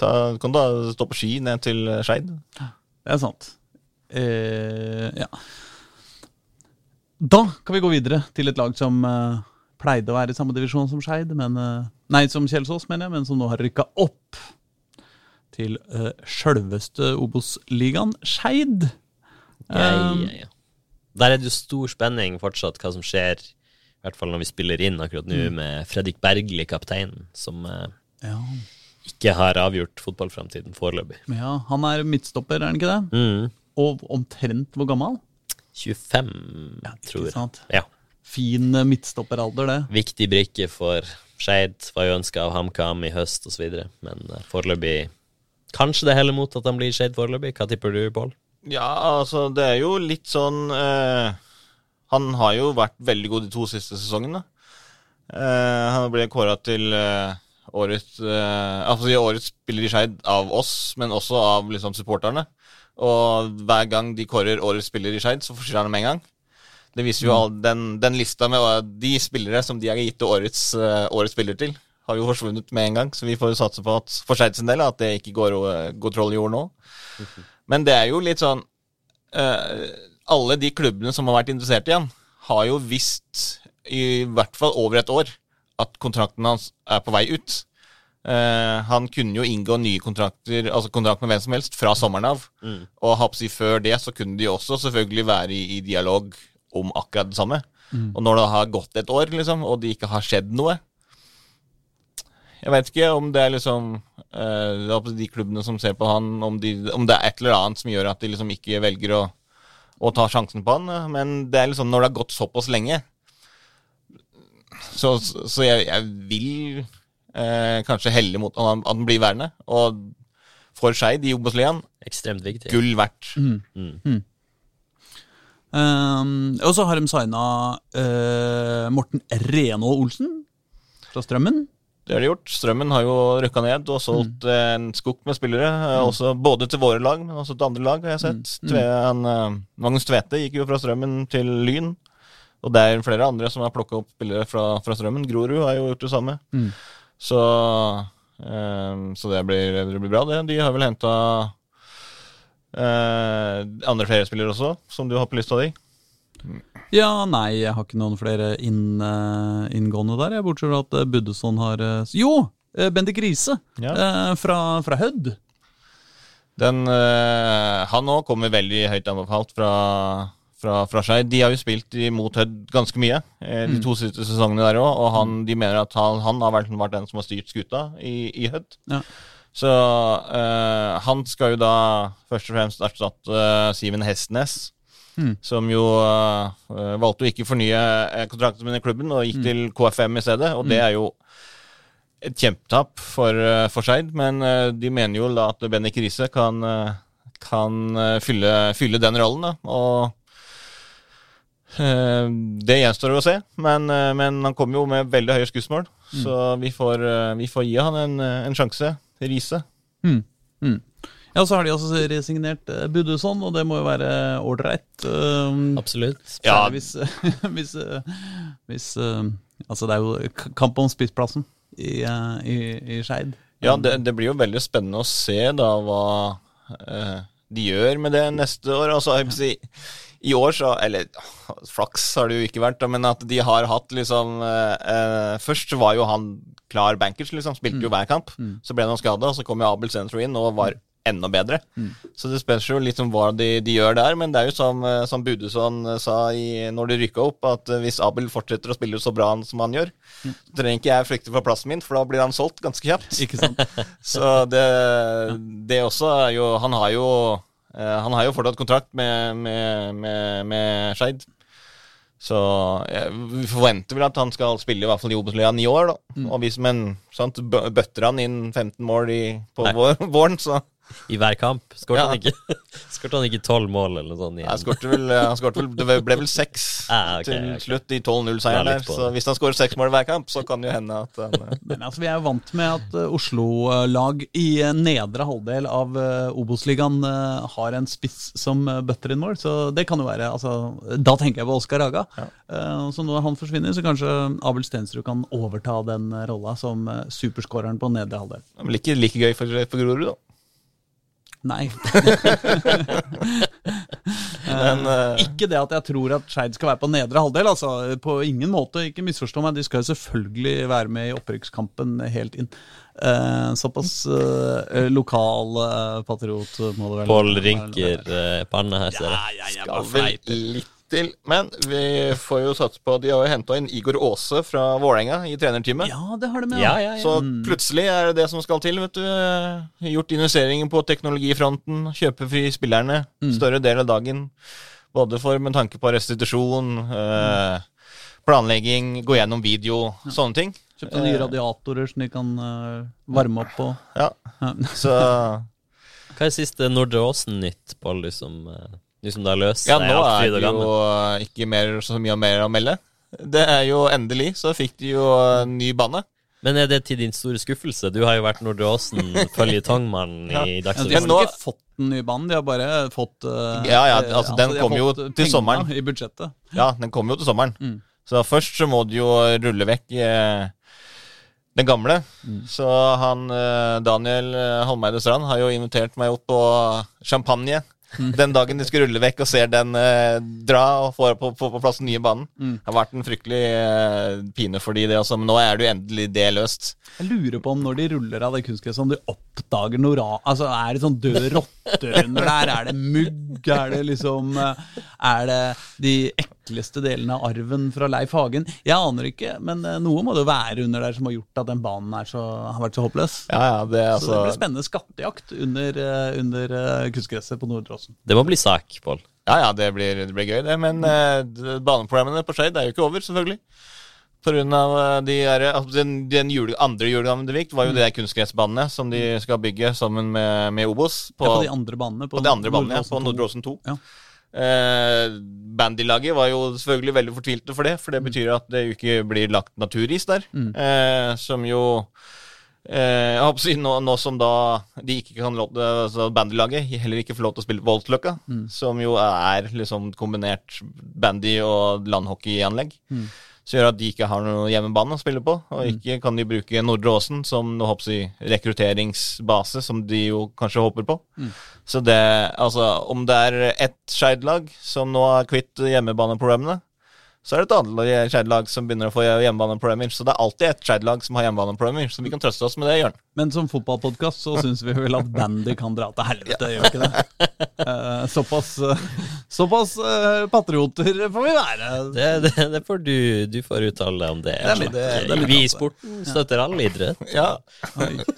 Da kan du da stå på ski ned til eh, Skeid. Det er sant. Eh, ja. Da kan vi gå videre til et lag som eh, pleide å være i samme divisjon som Skeid, men eh, Nei, som Kjelsås, mener jeg, men som nå har rykka opp til uh, sjølveste Obos-ligaen, Skeid. Ja, ja, ja. Der er det jo stor spenning fortsatt hva som skjer, i hvert fall når vi spiller inn akkurat nå, med Fredrik Bergli, kapteinen, som eh, Ja. ikke har avgjort fotballframtiden foreløpig. ja, han er midtstopper, er han ikke det? Mm. Og omtrent hvor gammel? 25, tror Ikke jeg. Ja. Fin eh, midtstopperalder, det. Viktig brikke for Skeid. Var jo ønska av HamKam i høst osv., men eh, foreløpig Kanskje det heller mot at han blir Skeid foreløpig. Hva tipper du, Pål? Ja, altså, det er jo litt sånn eh, Han har jo vært veldig god de to siste sesongene. Eh, han ble kåra til eh, årets eh, altså, årets spiller i Skeid av oss, men også av liksom, supporterne. Og hver gang de kårer årets spiller i Skeid, så forsvinner han med en gang. Det viser jo all den, den lista med de spillere som de har gitt årets, eh, årets spiller til, har jo forsvunnet med en gang. Så vi får jo satse på at for Skeid sin del at det ikke går, går troll i jord nå. Men det er jo litt sånn uh, Alle de klubbene som har vært interessert i han, har jo visst i hvert fall over et år at kontrakten hans er på vei ut. Uh, han kunne jo inngå nye kontrakter, altså kontrakt med hvem som helst, fra sommeren av. Og hapsi, før det så kunne de også selvfølgelig være i, i dialog om akkurat det samme. Og når det har gått et år, liksom, og det ikke har skjedd noe Jeg vet ikke om det er liksom eh, de klubbene som ser på han, om, de, om det er et eller annet som gjør at de liksom ikke velger å, å ta sjansen på han. eh, Men det er liksom når det har gått såpass lenge, så, så jeg, jeg vil eh, kanskje helle mot at han, at han blir værende. Og for Skeid i Obos-ligaen, Ekstremt viktig. gull verdt. Um, og så har de signa uh, Morten Renaa Olsen fra Strømmen. Det har de gjort. Strømmen har jo rykka ned og solgt mm. en skokk med spillere. eh, Også både til våre lag, men også til andre lag, har jeg sett. Tve, han, eh, Magnus Tvete gikk jo fra Strømmen til Lyn. Og det er flere andre som har plukka opp spillere fra, fra Strømmen. Grorud har jo gjort det samme. Mm. Så, um, så det, blir, det blir bra, det. De har vel henta uh, andre flere spillere også, som du har på lista di. Ja, nei, jeg har ikke noen flere inn, eh, inngående der. Jeg bortsett fra at uh, Buddesson har eh, Jo! Uh, Bendik Riise Ja. eh, fra, fra Hødd. Den, eh, han òg kommer veldig høyt anbefalt fra, fra, fra Skeid. De har jo spilt imot Hødd ganske mye eh, de to siste sesongene der òg, og han, de mener at han, han har vært, vært den som har styrt skuta i, i Hødd. Ja. Så eh, han skal jo da først og fremst erstatte uh, Simen Hestnes. Mm. Som jo uh, valgte å ikke fornye eh, kontrakten med klubben og gikk til KFM i stedet. Og det er jo et kjempetap for, for Skeid, men de mener jo da at Benny Krise kan, kan fylle, fylle den rollen. Da. Og det gjenstår å se, men, men han kommer jo med veldig høye skussmål. Så vi får, vi får gi han en, en sjanse. Riise. Mm. Mm. Ja, så har de også resignert uh, Buddesson, og det må jo være ålreit. Uh, Absolutt. Ja. Hvis, [LAUGHS] hvis, eh, hvis eh, Altså, det er jo kamp om spissplassen i, eh, i, i Skeid. Ja, det, det blir jo veldig spennende å se da hva eh, de gjør med det neste år. Altså, jeg vil si, I år så Eller flaks har det jo ikke vært, da, men at de har hatt liksom eh, eh, Først var jo han klar bankers, liksom. Spilte jo hver kamp. Så ble han skada, og så kom jo Abel Centro inn og var enda bedre. Så det spørs jo litt om hva de, de gjør der, men det er jo som, eh, som Budusson eh, sa i, når de rykka opp, at eh, hvis Abel fortsetter å spille så bra som han gjør, så trenger ikke jeg flykte for plassen min, for da blir han solgt ganske kjapt. [LAUGHS] [LAUGHS] Så det, det også er jo Han har jo Han har jo fortsatt kontrakt med, med, med, med Skeid. Så vi forventer vel at han skal spille i hvert fall i Obos-ligaen i år, da. Og hvis, men sant, bøtter han inn 15 mål i, på vår, [LAUGHS] våren, så I hver kamp. Skårte Ja. han ikke [LAUGHS] Skårte han ikke tolv mål eller noe sånt? igjen? Han skårte vel, han skårte vel Det ble vel seks Ah, okay, til okay. slutt i 12-0-seieren der. Så hvis han skårer seks mål i hver kamp, så kan det jo hende at han eh, Men altså, vi er jo vant med at eh, Oslo-lag i eh, nedre halvdel av Obos-ligaen eh, har en spiss som bøtter inn mål, så det kan jo være altså, Da tenker jeg på Oskar Haga. Ja. så når han forsvinner, så kanskje Abel Stensrud kan overta den rolla som superskåreren på nedre halvdel. Det blir ikke like gøy for, for Grorud, da. Nei. [LAUGHS] Men uh... Ikke det at jeg tror at Skeid skal være på nedre halvdel. altså På ingen måte, ikke misforstå meg. De skal jo selvfølgelig være med i opprykkskampen helt inn. Uh, såpass uh, lokal patriot må det vel Pål rynker uh, panna her, ser jeg. Ja, ja, ja, skal vel litt til. Men vi får jo satse på De har jo henta inn Igor Aase fra Vålerenga i trenerteamet. Ja, det har de med. Ja, ja, ja. Så plutselig er det det som skal til. vet du Eh, Gjort investeringer på teknologifronten, kjøpefri spillerne. Større del av dagen. Både for med tanke på restitusjon, eh, planlegging, gå gjennom video, sånne ting. Kjøpte nye radiatorer som de kan eh, varme opp på. Ja, Ja. så [LAUGHS] Hva er siste Nordre Åsen-nytt, på du som, eh, du som er løser Ja, nå er det jo eh, ikke mer, så mye mer å melde. Det er jo endelig, så fikk de jo eh, ny bane. Men er det til din store skuffelse? Du har jo vært Nordre Åsen [LAUGHS] føljetongmann i Ja, de har ikke fått den nye banen, de har bare fått uh, Ja, ja, eh, altså, den de kom jo eh, til sommeren. I budsjettet. Ja, den kommer jo til sommeren. Mm. Så først så må du jo rulle vekk eh, den gamle. Mm. Så han eh, Daniel eh, Holmeide Strand har jo invitert meg opp på champagne. Mm. [LAUGHS] Den dagen de skulle rulle vekk og ser den eh, dra og få på, på, på plass den nye banen. Mm. Det har vært en fryktelig eh, pine for de det også, men nå er det jo endelig det løst. Jeg lurer på om når de ruller av det kunstgresset, om de oppdager noe ra... Altså, er det sånn døde rotter under der? Er det mugg? Er det liksom eh, Er det de ekleste delene av arven fra Leif Hagen? Jeg aner ikke, men eh, noe må det jo være under der som har gjort at den banen er så, har vært så håpløs. Ja, ja, det Så det blir altså spennende skattejakt under, eh, under eh, kunstgresset på Nordråsen Det må bli sak, Pål. Ja, ja, det blir, det blir gøy, det. Men eh, d- baneprogrammene på Skeid er jo ikke over, selvfølgelig. Pga. de altså, den, den jule, andre julegaven de fikk, var jo de der kunstgressbanene som de skal bygge sammen med, med Obos. På, ja, på de andre banene. på på, banene, på Nordre Åsen 2. Ja. Eh, bandylaget var jo selvfølgelig veldig fortvilte for det, for det betyr at det ikke blir lagt naturis der. Mm. Eh, som jo Eh, jeg håper å si nå, nå som da de ikke kan lov altså bandylaget heller ikke får lov til å spille på Voldsløkka, som jo er liksom kombinert bandy- og landhockeyanlegg, så gjør at de ikke har noen hjemmebane å spille på, og ikke kan de bruke Nordre Åsen som håper jeg, rekrutteringsbase, som de jo kanskje håper på. Så det, altså, om det er ett Skeid-lag som nå er kvitt hjemmebaneproblemene, så er det et annet Skeid-lag som begynner å få hjemmebaneproblemer. Så det er alltid et Skeid-lag som har hjemmebaneproblemer, så vi kan trøste oss med det, Jørn. Men som fotballpodkast så syns vi vel at bandy kan dra til helvete, gjør ikke det? Eh, såpass eh, såpass eh, patrioter får vi være. Det, det, det får du, du får uttale om det. det, litt- det er vi i sporten støtter all idrett. Ja, [LAUGHS] ja.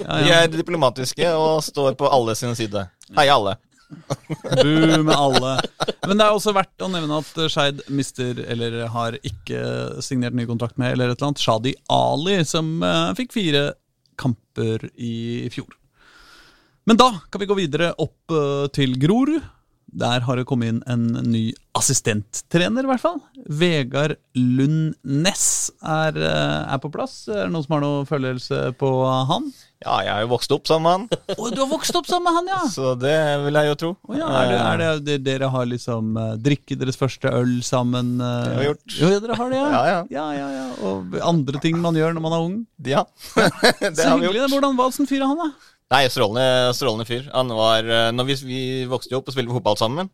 Ja, Vi er diplomatiske og står på alle sin side. Hei, alle. [LAUGHS] Bu med alle. Men det er også verdt å nevne at Skeid mister, eller har ikke signert ny kontrakt med, eller et eller annet, Shadi Ali, som uh, fikk fire kamper i fjor. Men da kan vi gå videre opp uh, til Grorud. Der har det kommet inn en ny assistenttrener, i hvert fall. Vegard Lund Næss er, eh, er på plass. Er det noen som har noen følelse på han? Ja, jeg har jo vokst opp sammen med han, Å, du har vokst opp sammen med han, ja! [LAUGHS] så det vil jeg jo tro. Oh, ja, er, det, er det, det Dere har liksom uh, drikket deres første øl sammen? eh? Det har vi gjort. Jo, dere har det, ja. [LAUGHS] Ja, ja. ja, ja, ja. Og andre ting man gjør når man er ung. Ja, [LAUGHS] det Så har vi hyggelig. gjort. Hvordan var åssen fyr er han, da? Nei, strålende, strålende fyr. Han var, eh, når vi, vi vokste jo opp og spilte fotball sammen.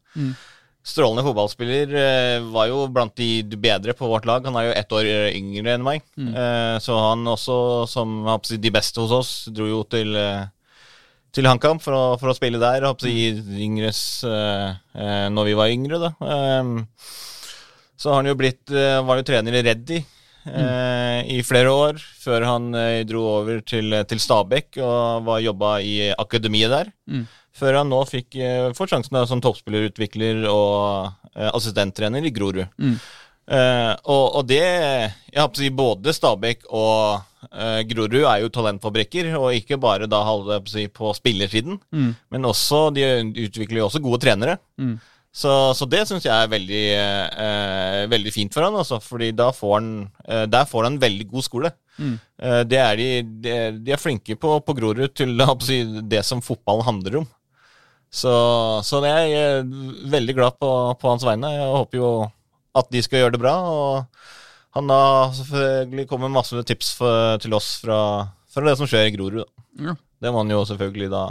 Strålende fotballspiller. eh, Var jo blant de bedre på vårt lag. Han er jo ett år eh, yngre enn meg. Mm. Så han også, som de beste hos oss, dro jo til eh, til HamKam for, for å spille der. Å si yngres eh, eh, Når vi var yngre, da. Ehm, så har han jo blitt eh, Var jo trener i Reddy mm. i flere år, før han eh, dro over til, til Stabekk og var jobba i akademiet der. Før han nå fikk eh, får sjansen da, som toppspillerutvikler og eh, assistenttrener i Grorud. Eh, og, og det Jeg har på å si både Stabæk og uh, Grorud er jo talentfabrikker, og ikke bare da holde på, si, på spillersiden, men også de utvikler jo også gode trenere. Så, så det syns jeg er veldig, eh, veldig fint for han, altså, fordi da får han, der får han en veldig god skole. Eh, det er de, de, de er flinke på, på Grorud til å si, det som fotball handler om. Så, så jeg er veldig glad på, på hans vegne. Jeg håper jo at de skal gjøre det bra. Og han har selvfølgelig kommet med masse tips for, til oss fra, fra det som skjer i Grorud. Ja. Det må han jo selvfølgelig da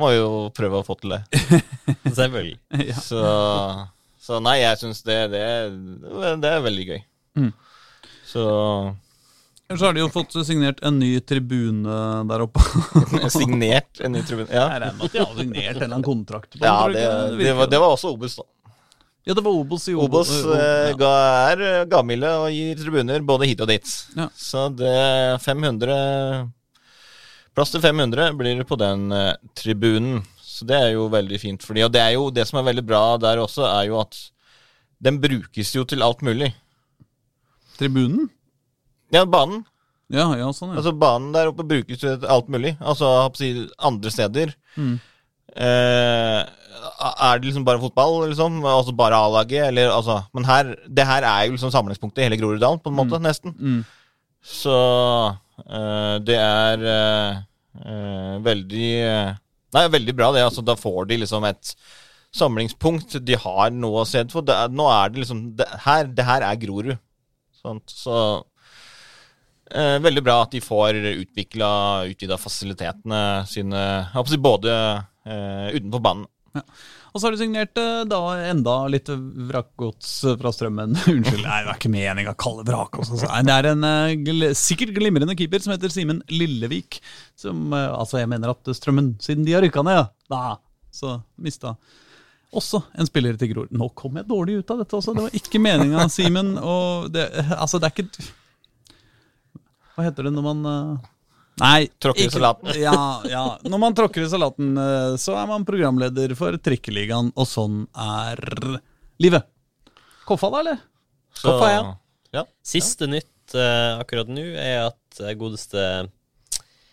Må jo prøve å få til det. [LAUGHS] Selvfølgelig. Ja. Så, så nei, jeg syns det, det, det er veldig gøy. Mm. Så Så har de jo fått signert en ny tribune der oppe. [LAUGHS] signert en ny tribune. Ja, Jeg regner med at de har signert en eller annen kontrakt. på ja det, det, var, det var også Obos, da. Ja, det var Obos i Obos Obos. eh, ja. er eh, gavmilde og gir tribuner både hit og dit. Ja. Så det 500 Plass til 500 blir det på den eh, tribunen. Så det er jo veldig fint for de. Og det er jo det som er veldig bra der også, er jo at den brukes jo til alt mulig. Tribunen? Ja, banen. Ja, ja, sånn, ja. Altså Banen der oppe brukes til alt mulig. Altså andre steder. Mm. Eh, er det liksom bare fotball, liksom? Altså bare A-laget? Eller altså Men her, det her er jo liksom samlingspunktet i hele Groruddalen, på en måte, nesten. Mm. Så eh, det er eh, eh, veldig eh, Nei, veldig bra, det. Altså, da får de liksom et samlingspunkt. De har noe å se for. Det er, nå er det liksom det her, det her er Grorud. Sånt, Så eh, Veldig bra at de får utvikla utvida fasilitetene sine både eh, utenfor banen. Og så har du signert eh, da enda litt vrakgods fra Strømmen. [LAUGHS] Unnskyld, nei, det var ikke meninga å kalle det vrakgods. Altså. Det er en eh, gl sikkert glimrende keeper som heter Simen Lillevik. Som, eh, altså jeg mener at Strømmen, siden de har rykka ned, ja, da, så mista også en spiller til Gror. Nå kom jeg dårlig ut av dette også, det var ikke meninga, Simen. Altså, det er ikke Hva heter det når man eh, Nei. Tråkker i salaten. [LAUGHS] Ja, ja. Når man tråkker i salaten, eh, så er man programleder for Trikkeligaen, og sånn er livet. Koffa, da, eller? Så, Koffa, ja. ja. Siste nytt uh, akkurat nå er at godeste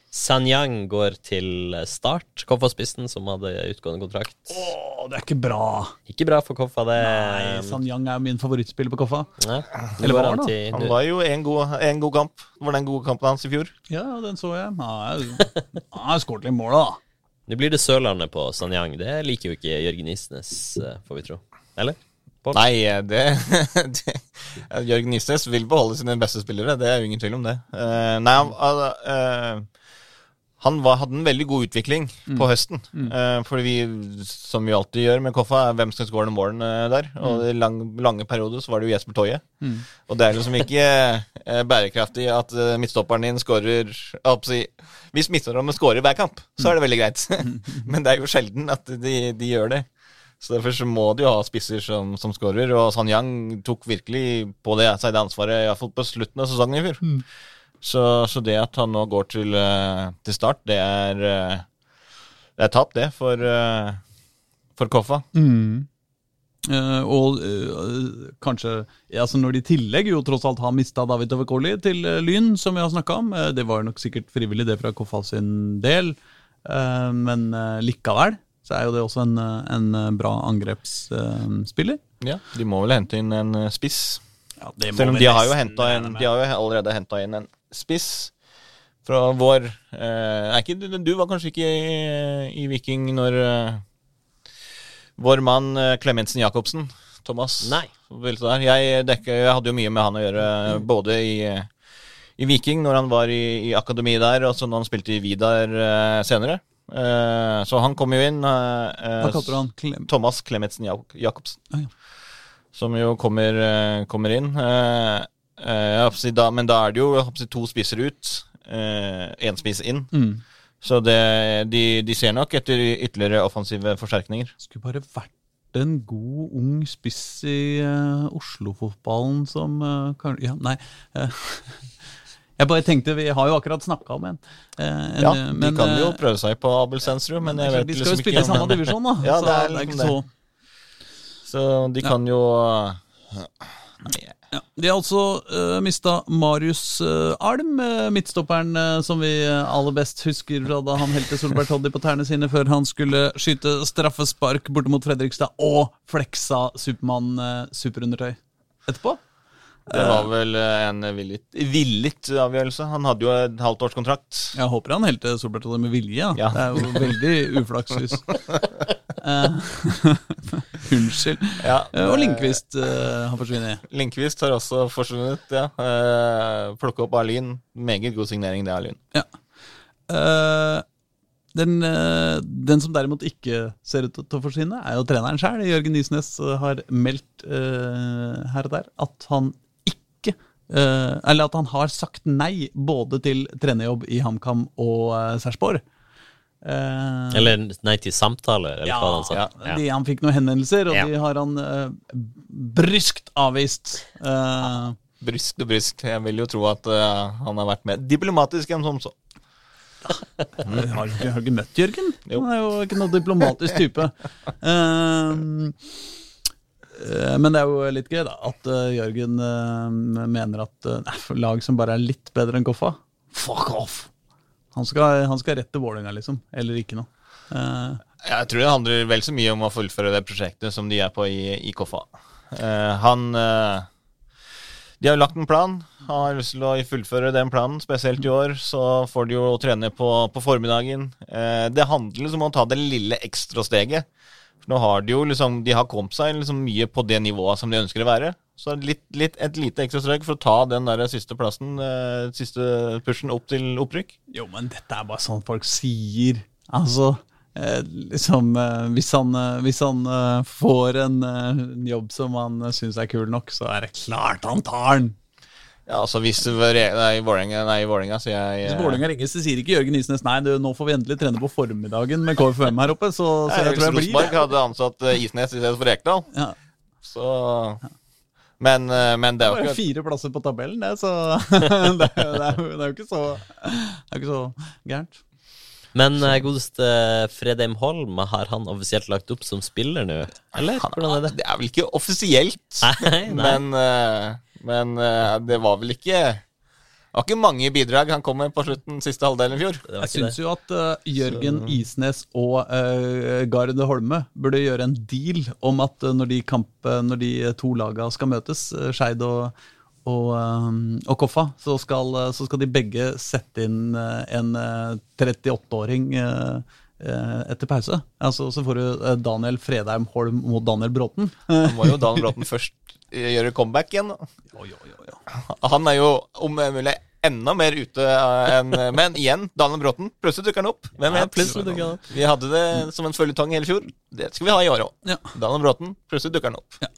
Sanyang går til Start, Koffa-spissen, som hadde utgående kontrakt. Å, det er ikke bra. Ikke bra for Koffa, det. Nei, Sanyang er min favorittspiller på Koffa. Nei. Eller var han da? Han var jo en god, en god kamp. Det var den gode kampen hans i fjor. Ja, den så jeg. Han har skåret litt mål, da. Nå blir det Sørlandet på Sanyang. Det liker jo ikke Jørgen Isnes, eh, får vi tro. Eller? Pål? Nei, eh, det, [LAUGHS] det Jørgen Isnes vil beholde sine beste spillere, det er jo ingen tvil om det. Uh, nei, han, uh, eh, han var, hadde en veldig god utvikling på høsten. Eh, fordi vi, som vi alltid gjør med Koffa, er hvem som skårer den våren eh, der. Og i lang, lange perioder så var det jo Jesper Toje. Og det er liksom ikke eh, bærekraftig at eh, midtstopperen din skårer si, Hvis midtstopperen skårer hver kamp, så er det veldig greit. [LAUGHS] Men det er jo sjelden at de, de gjør det. Så derfor så må de jo ha spisser som, som skårer, og Sanyang tok virkelig på det seg det ansvaret, iallfall på slutten av sesongen i fjor. Så, så det at han nå går til, eh, til start, det er eh, Det er tap, det, for, eh, for Koffa. Eh, og uh, kanskje altså Når de i tillegg jo tross alt har mista David Tavakoli til uh, Lyn, som vi har snakka om Det var nok sikkert frivillig, det fra Koffa sin del. Men likevel så er jo det også en, en bra angrepsspiller. Ja, De må vel hente inn en spiss. Ja, Selv om de har en, de har jo allerede henta inn en spiss fra vår eh, ikke, du, du var kanskje ikke i, i Viking når eh, vår mann eh, Clemensen Jacobsen, Thomas Nei. der. Jeg, dekker, jeg hadde jo mye med han å gjøre, både i, i Viking, når han var i, i akademi der, og så når han spilte i Vidar eh, senere. Eh, så han kom jo inn. eh, Hva kalte du han? Klem Thomas Klemetsen Jacobsen. Ah, ja. Som jo kommer, eh, kommer inn. Eh, eh, da, men da er det jo jeg to spisser ut. Én spiss inn. Mm. Så det, de, de ser nok etter ytterligere offensive forsterkninger. Skulle bare vært en god, ung spiss i uh, Oslo-fotballen som uh, kan, Ja, nei. Uh, [LAUGHS] jeg bare tenkte, Vi har jo akkurat snakka om en. eh, en, Ja, eh, De men, kan jo eh, prøve seg på Abel Sensrud, men jeg vet De skal jo liksom spille i samme divisjon, da. [LAUGHS] Ja, så det er liksom det. så Så de kan jo ja. De har altså uh, mista Marius uh, Alm, uh, midtstopperen uh, som vi eh, aller best husker fra da han helte Solberg Toddy på tærne sine før han skulle skyte straffespark borte mot Fredrikstad og fleksa Supermann uh, superundertøy etterpå. Det var vel eh, en villet, villet avgjørelse. Han hadde jo et halvt års kontrakt. Jeg håper han helte Toddy med vilje. Ja. Det er jo veldig uflaks. [LAUGHS] Eh, [LAUGHS] Unnskyld. Ja, det... og Lindqvist uh, har forsvunnet. Lindqvist har også forsvunnet, ja. Uh, Plukke opp Arlin. Meget god signering, det, Arlin. Ja. Uh, den, eh, den som derimot ikke ser ut til å forsvinne, er jo treneren sjøl. Jørgen eh, har meldt uh, her og der at han eh, Eller at han har sagt nei både til trenerjobb i HamKam og uh, Sarpsborg. Uh, Eller nei til samtaler, eller ja, hva han sa. Ja. De, han fikk noen henvendelser, og Ja. de har han uh, bryskt avvist. Eh, Bryskt og bryskt. Jeg vil jo tro at eh, han har vært mer diplomatisk enn som så. Har har du ikke, har du ikke møtt Jørgen? Jo. Han er jo ikke noe diplomatisk type. Ehm, [LAUGHS] eh, men det er jo litt gøy da, at eh, Jørgen eh, mener at eh, nei, lag som bare er litt bedre enn Koffa, fuck off! Han skal, han skal rett Vålerenga, liksom. Eller ikke noe. Eh, Jeg tror det handler vel så mye om å fullføre det prosjektet som de er på i, i Koffa. Eh, han eh, De har jo lagt en plan. Han har lyst til å fullføre den planen, spesielt i år. Så får de jo trene på, på formiddagen. Eh, det handler liksom om å ta det lille ekstra steget. Nå har de jo liksom De har kommet seg liksom mye på det nivået som de ønsker å være. Så litt, litt, et lite ekstra strøk for å ta den der siste plassen, eh, siste pushen opp til opprykk. jo, men dette er bare sånn folk sier. Altså eh, liksom eh, Hvis han, eh, hvis han eh, får en, eh, jobb som han syns er kul nok, så er det klart han tar den! Ja, altså hvis Vålerenga, så sier jeg Hvis Vålerenga ringer, så sier ikke Jørgen Isnes nei, du, nå får vi endelig trene på formiddagen med KFUM her oppe, så, så jeg tror jeg blir Rosenborg det. hadde ansatt eh, Isnes i stedet for Rekdal. Ja. Så men, eh, men det er jo ikke fire plasser på tabellen, det, så [LAUGHS] det, er, jo- det, er jo, det er jo ikke så Det er ikke så gærent. Men eh, godeste Fredheim Holm, har han offisielt lagt opp som spiller nå? Eller hvordan er det? Det er vel ikke offisielt, Nei, nei. men, eh, men eh, det var vel ikke det var ikke mange bidrag han kom med på slutten siste halvdelen i fjor. Jeg syns jo at uh, Jørgen Isnes og uh, Gard Holme burde gjøre en deal om at uh, når, de kamp, når de to lagene skal møtes, uh, Skeid og, og, og Koffa, så skal, så skal de begge sette inn en eh, 38-åring eh, eh, etter pause. Altså, så får du eh, Daniel Fredheim Holm mot Daniel Bråten. Da må jo Daniel Bråten først eh, gjøre comeback igjen. [LAUGHS] Han er jo om mulig enda mer ute eh, enn Men igjen, Daniel Bråten. Plutselig dukker han opp. Hvem Ja, vet? plutselig dukker han opp. Vi hadde det som en føljetong hele fjor. Det skal vi ha i år òg. Ja. Daniel Bråten. Plutselig dukker han opp. Ja.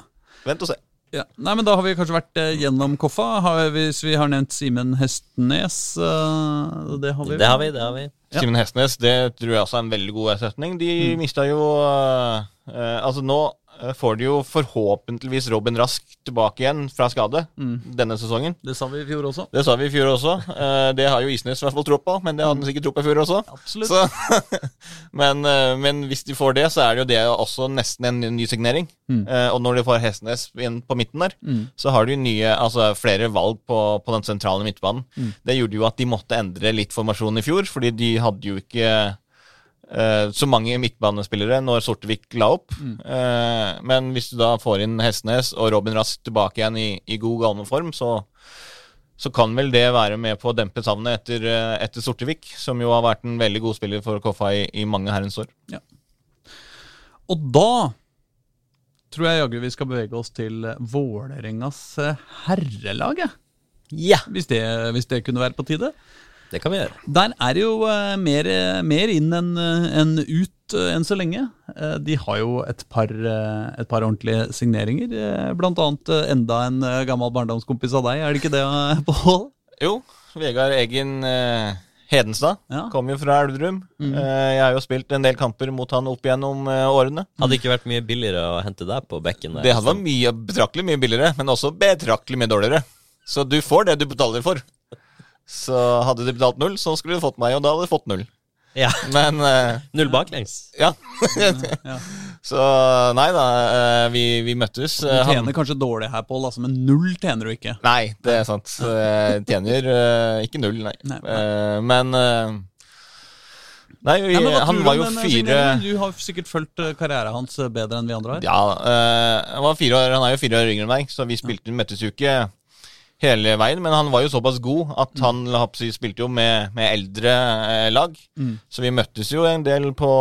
Vent og se. Ja. Nei, men Da har vi kanskje vært eh, gjennom Koffa. Har, hvis vi har nevnt Simen Hestnes eh, Det har vi. Det har vi, det har vi. Ja. Simen Hestnes, det tror jeg også er en veldig god erstatning. De Mm. mista jo eh, eh, Altså, nå får de jo forhåpentligvis Robin Rask tilbake igjen fra skade Mm. denne sesongen. Det sa vi i fjor også. Det sa vi i fjor også. Eh, det har jo Isnes i hvert fall tro på, men det hadde han sikkert tro på i fjor også. Absolutt. [LAUGHS] Men, eh, men hvis de får det, så er det jo det også nesten en ny signering. Mm. Eh, og når de får Hestenes inn på midten der, Mm. så har de nye, altså flere valg på, på den sentrale midtbanen. Mm. Det gjorde jo at de måtte endre litt formasjon i fjor, fordi de hadde jo ikke eh, så mange midtbanespillere når Sortevik la opp. Mm. Eh, men hvis du da får inn Hestnes og Robin Rask tilbake igjen i, i god galmeform, så så kan vel det være med på å dempe savnet etter, eh, etter Sortevik, som jo har vært en veldig god spiller for Koffa i, i mange herrens år. Og da tror jeg jaggu vi skal bevege oss til Vålerengas eh, herrelag. Ja, hvis, det, hvis det kunne være på tide. Det kan vi gjøre. Der er det jo eh, mer, mer inn enn en ut eh, enn så lenge. Eh, de har jo et par, eh, et par ordentlige signeringer. eh, blant annet eh, enda en eh, gammel barndomskompis av deg, er det ikke det, eh, Pål? Jo, Vegard Eggen eh, Hedenstad Ja. kom jo fra Elverum. Mm. jeg har jo spilt en del kamper mot han opp igjennom eh, årene. Hadde det ikke vært mye billigere å hente deg på bekken der? Det hadde vært mye, betraktelig mye billigere, men også betraktelig mye dårligere. Så du får det du betaler for. Så hadde du betalt null, så skulle du fått meg, og da hadde du fått null. Ja, Men uh, Null baklengs. ja. [LAUGHS] Ja. Så nei da, uh, vi, vi møttes. Du tjener han- kanskje dårlig her, Pål, altså, men null tjener du ikke. Nei, det er sant. Jeg tjener uh, ikke null, nei. Nei, nei. Eh, men eh, Nei, vi, Nei, han var jo eh, fire? Du har sikkert fulgt eh, karrieren hans eh, bedre enn vi andre har. Ja, eh, han var fire år Han er jo fire år yngre enn meg, så vi spilte, møttes jo ikke hele veien. Men han var jo såpass god at han mm. spilte jo med, med eldre eh, lag. Mm. Så vi møttes jo en del på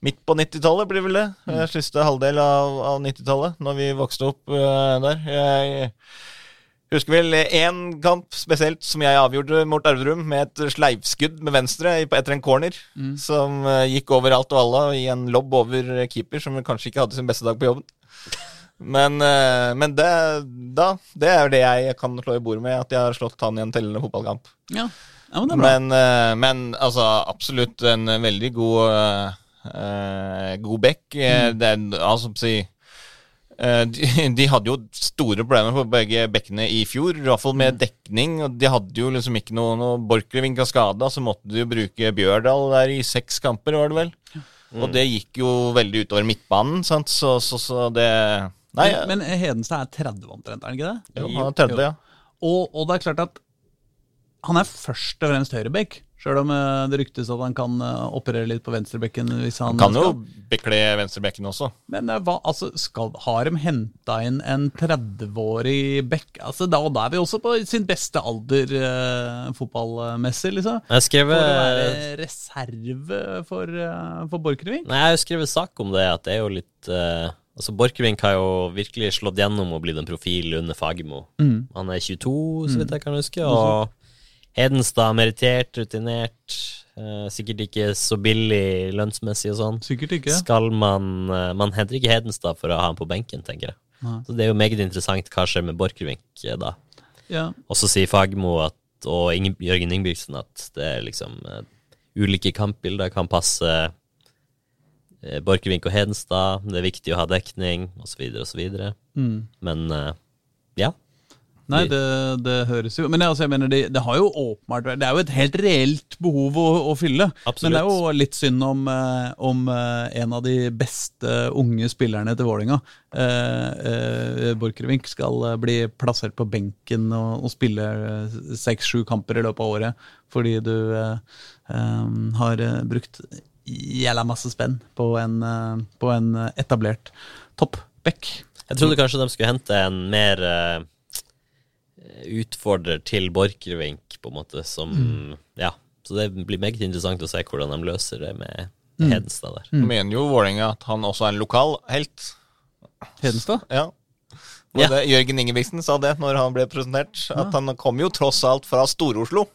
Midt på 90-tallet, blir vel det. Mm. Siste halvdel av, av 90-tallet, når vi vokste opp eh, der. Jeg husker vel én kamp spesielt som jeg avgjorde mot Elverum, med et sleivskudd med venstre etter en corner. Som eh, gikk over alt og alle i en lobb over keeper, som kanskje ikke hadde sin beste dag på jobben. Men, eh, men det, da, det er det jeg kan slå i bordet med, at jeg har slått han i en tellende fotballkamp. Ja, ja men. Men, eh, men altså, absolutt en veldig god uh, God back. Mm. Det er altså si de, de hadde jo store problemer på begge bekkene i fjor, i hvert fall med dekning. og De hadde jo liksom ikke noe, noe Borchgrevink av skada, så måtte de jo bruke Bjørdal der i seks kamper, var det vel. Og det gikk jo veldig utover midtbanen, sant? Så, så, så det Nei, men, men Hedenstad er 30 omtrent, er han ikke det? jo, han er 30, ja. Og, og det er klart at han er først og fremst høyrebekk. Sjøl om eh, det ryktes at han kan eh, operere litt på venstrebekken. hvis han, Han kan jo skal. bekle venstrebekken også. Men eh, hva, altså, skal, har de henta inn en 30-årig bekk? Altså, da, da er vi også på sin beste alder eh, fotballmessig, liksom. Jeg skrev, For å være reserve for, for Borchgrevink? Nei, jeg har jo skrevet sak om det, at det er jo litt eh, Altså, Borchgrevink har jo virkelig slått gjennom og blitt en profil under Fagermo. Mm. Han er 22, så vidt jeg kan huske, og Hedenstad merittert, rutinert. eh, sikkert ikke så billig lønnsmessig og sånn. Sikkert ikke. Skal man eh, Man henter ikke Hedenstad for å ha han på benken, tenker jeg. Nei. Så det er jo meget interessant hva skjer med Borchgrevink eh, da. Ja. Og så sier Fagermo og Inge, Jørgen Ingebrigtsen at det er liksom uh, ulike kampbilder kan passe Borchgrevink og Hedenstad. Det er viktig å ha dekning, osv., osv. Mm. Men eh, ja. Nei, det, det høres jo Men altså, jeg mener, det, det har jo åpenbart Det er jo et helt reelt behov å, å fylle. Absolutt. Men det er jo litt synd om, eh, om eh, en av de beste unge spillerne til Vålinga eh, eh, Borchgrevink, skal eh, bli plassert på benken og, og spille seks-sju kamper i løpet av året fordi du eh, eh, har eh, brukt jævla masse spenn på en, eh, på en etablert toppback. Jeg trodde kanskje de skulle hente en mer eh, utfordrer til Borchgrevink, på en måte, som Ja. Så det blir meget interessant å se hvordan de løser det med Hedenstad der. Mener jo Vålerenga at han også er en lokal helt. Hedenstad? Ja. Ja. Det, Jørgen Ingebrigtsen sa det når han ble presentert, at han kom jo tross alt fra Stor-Oslo.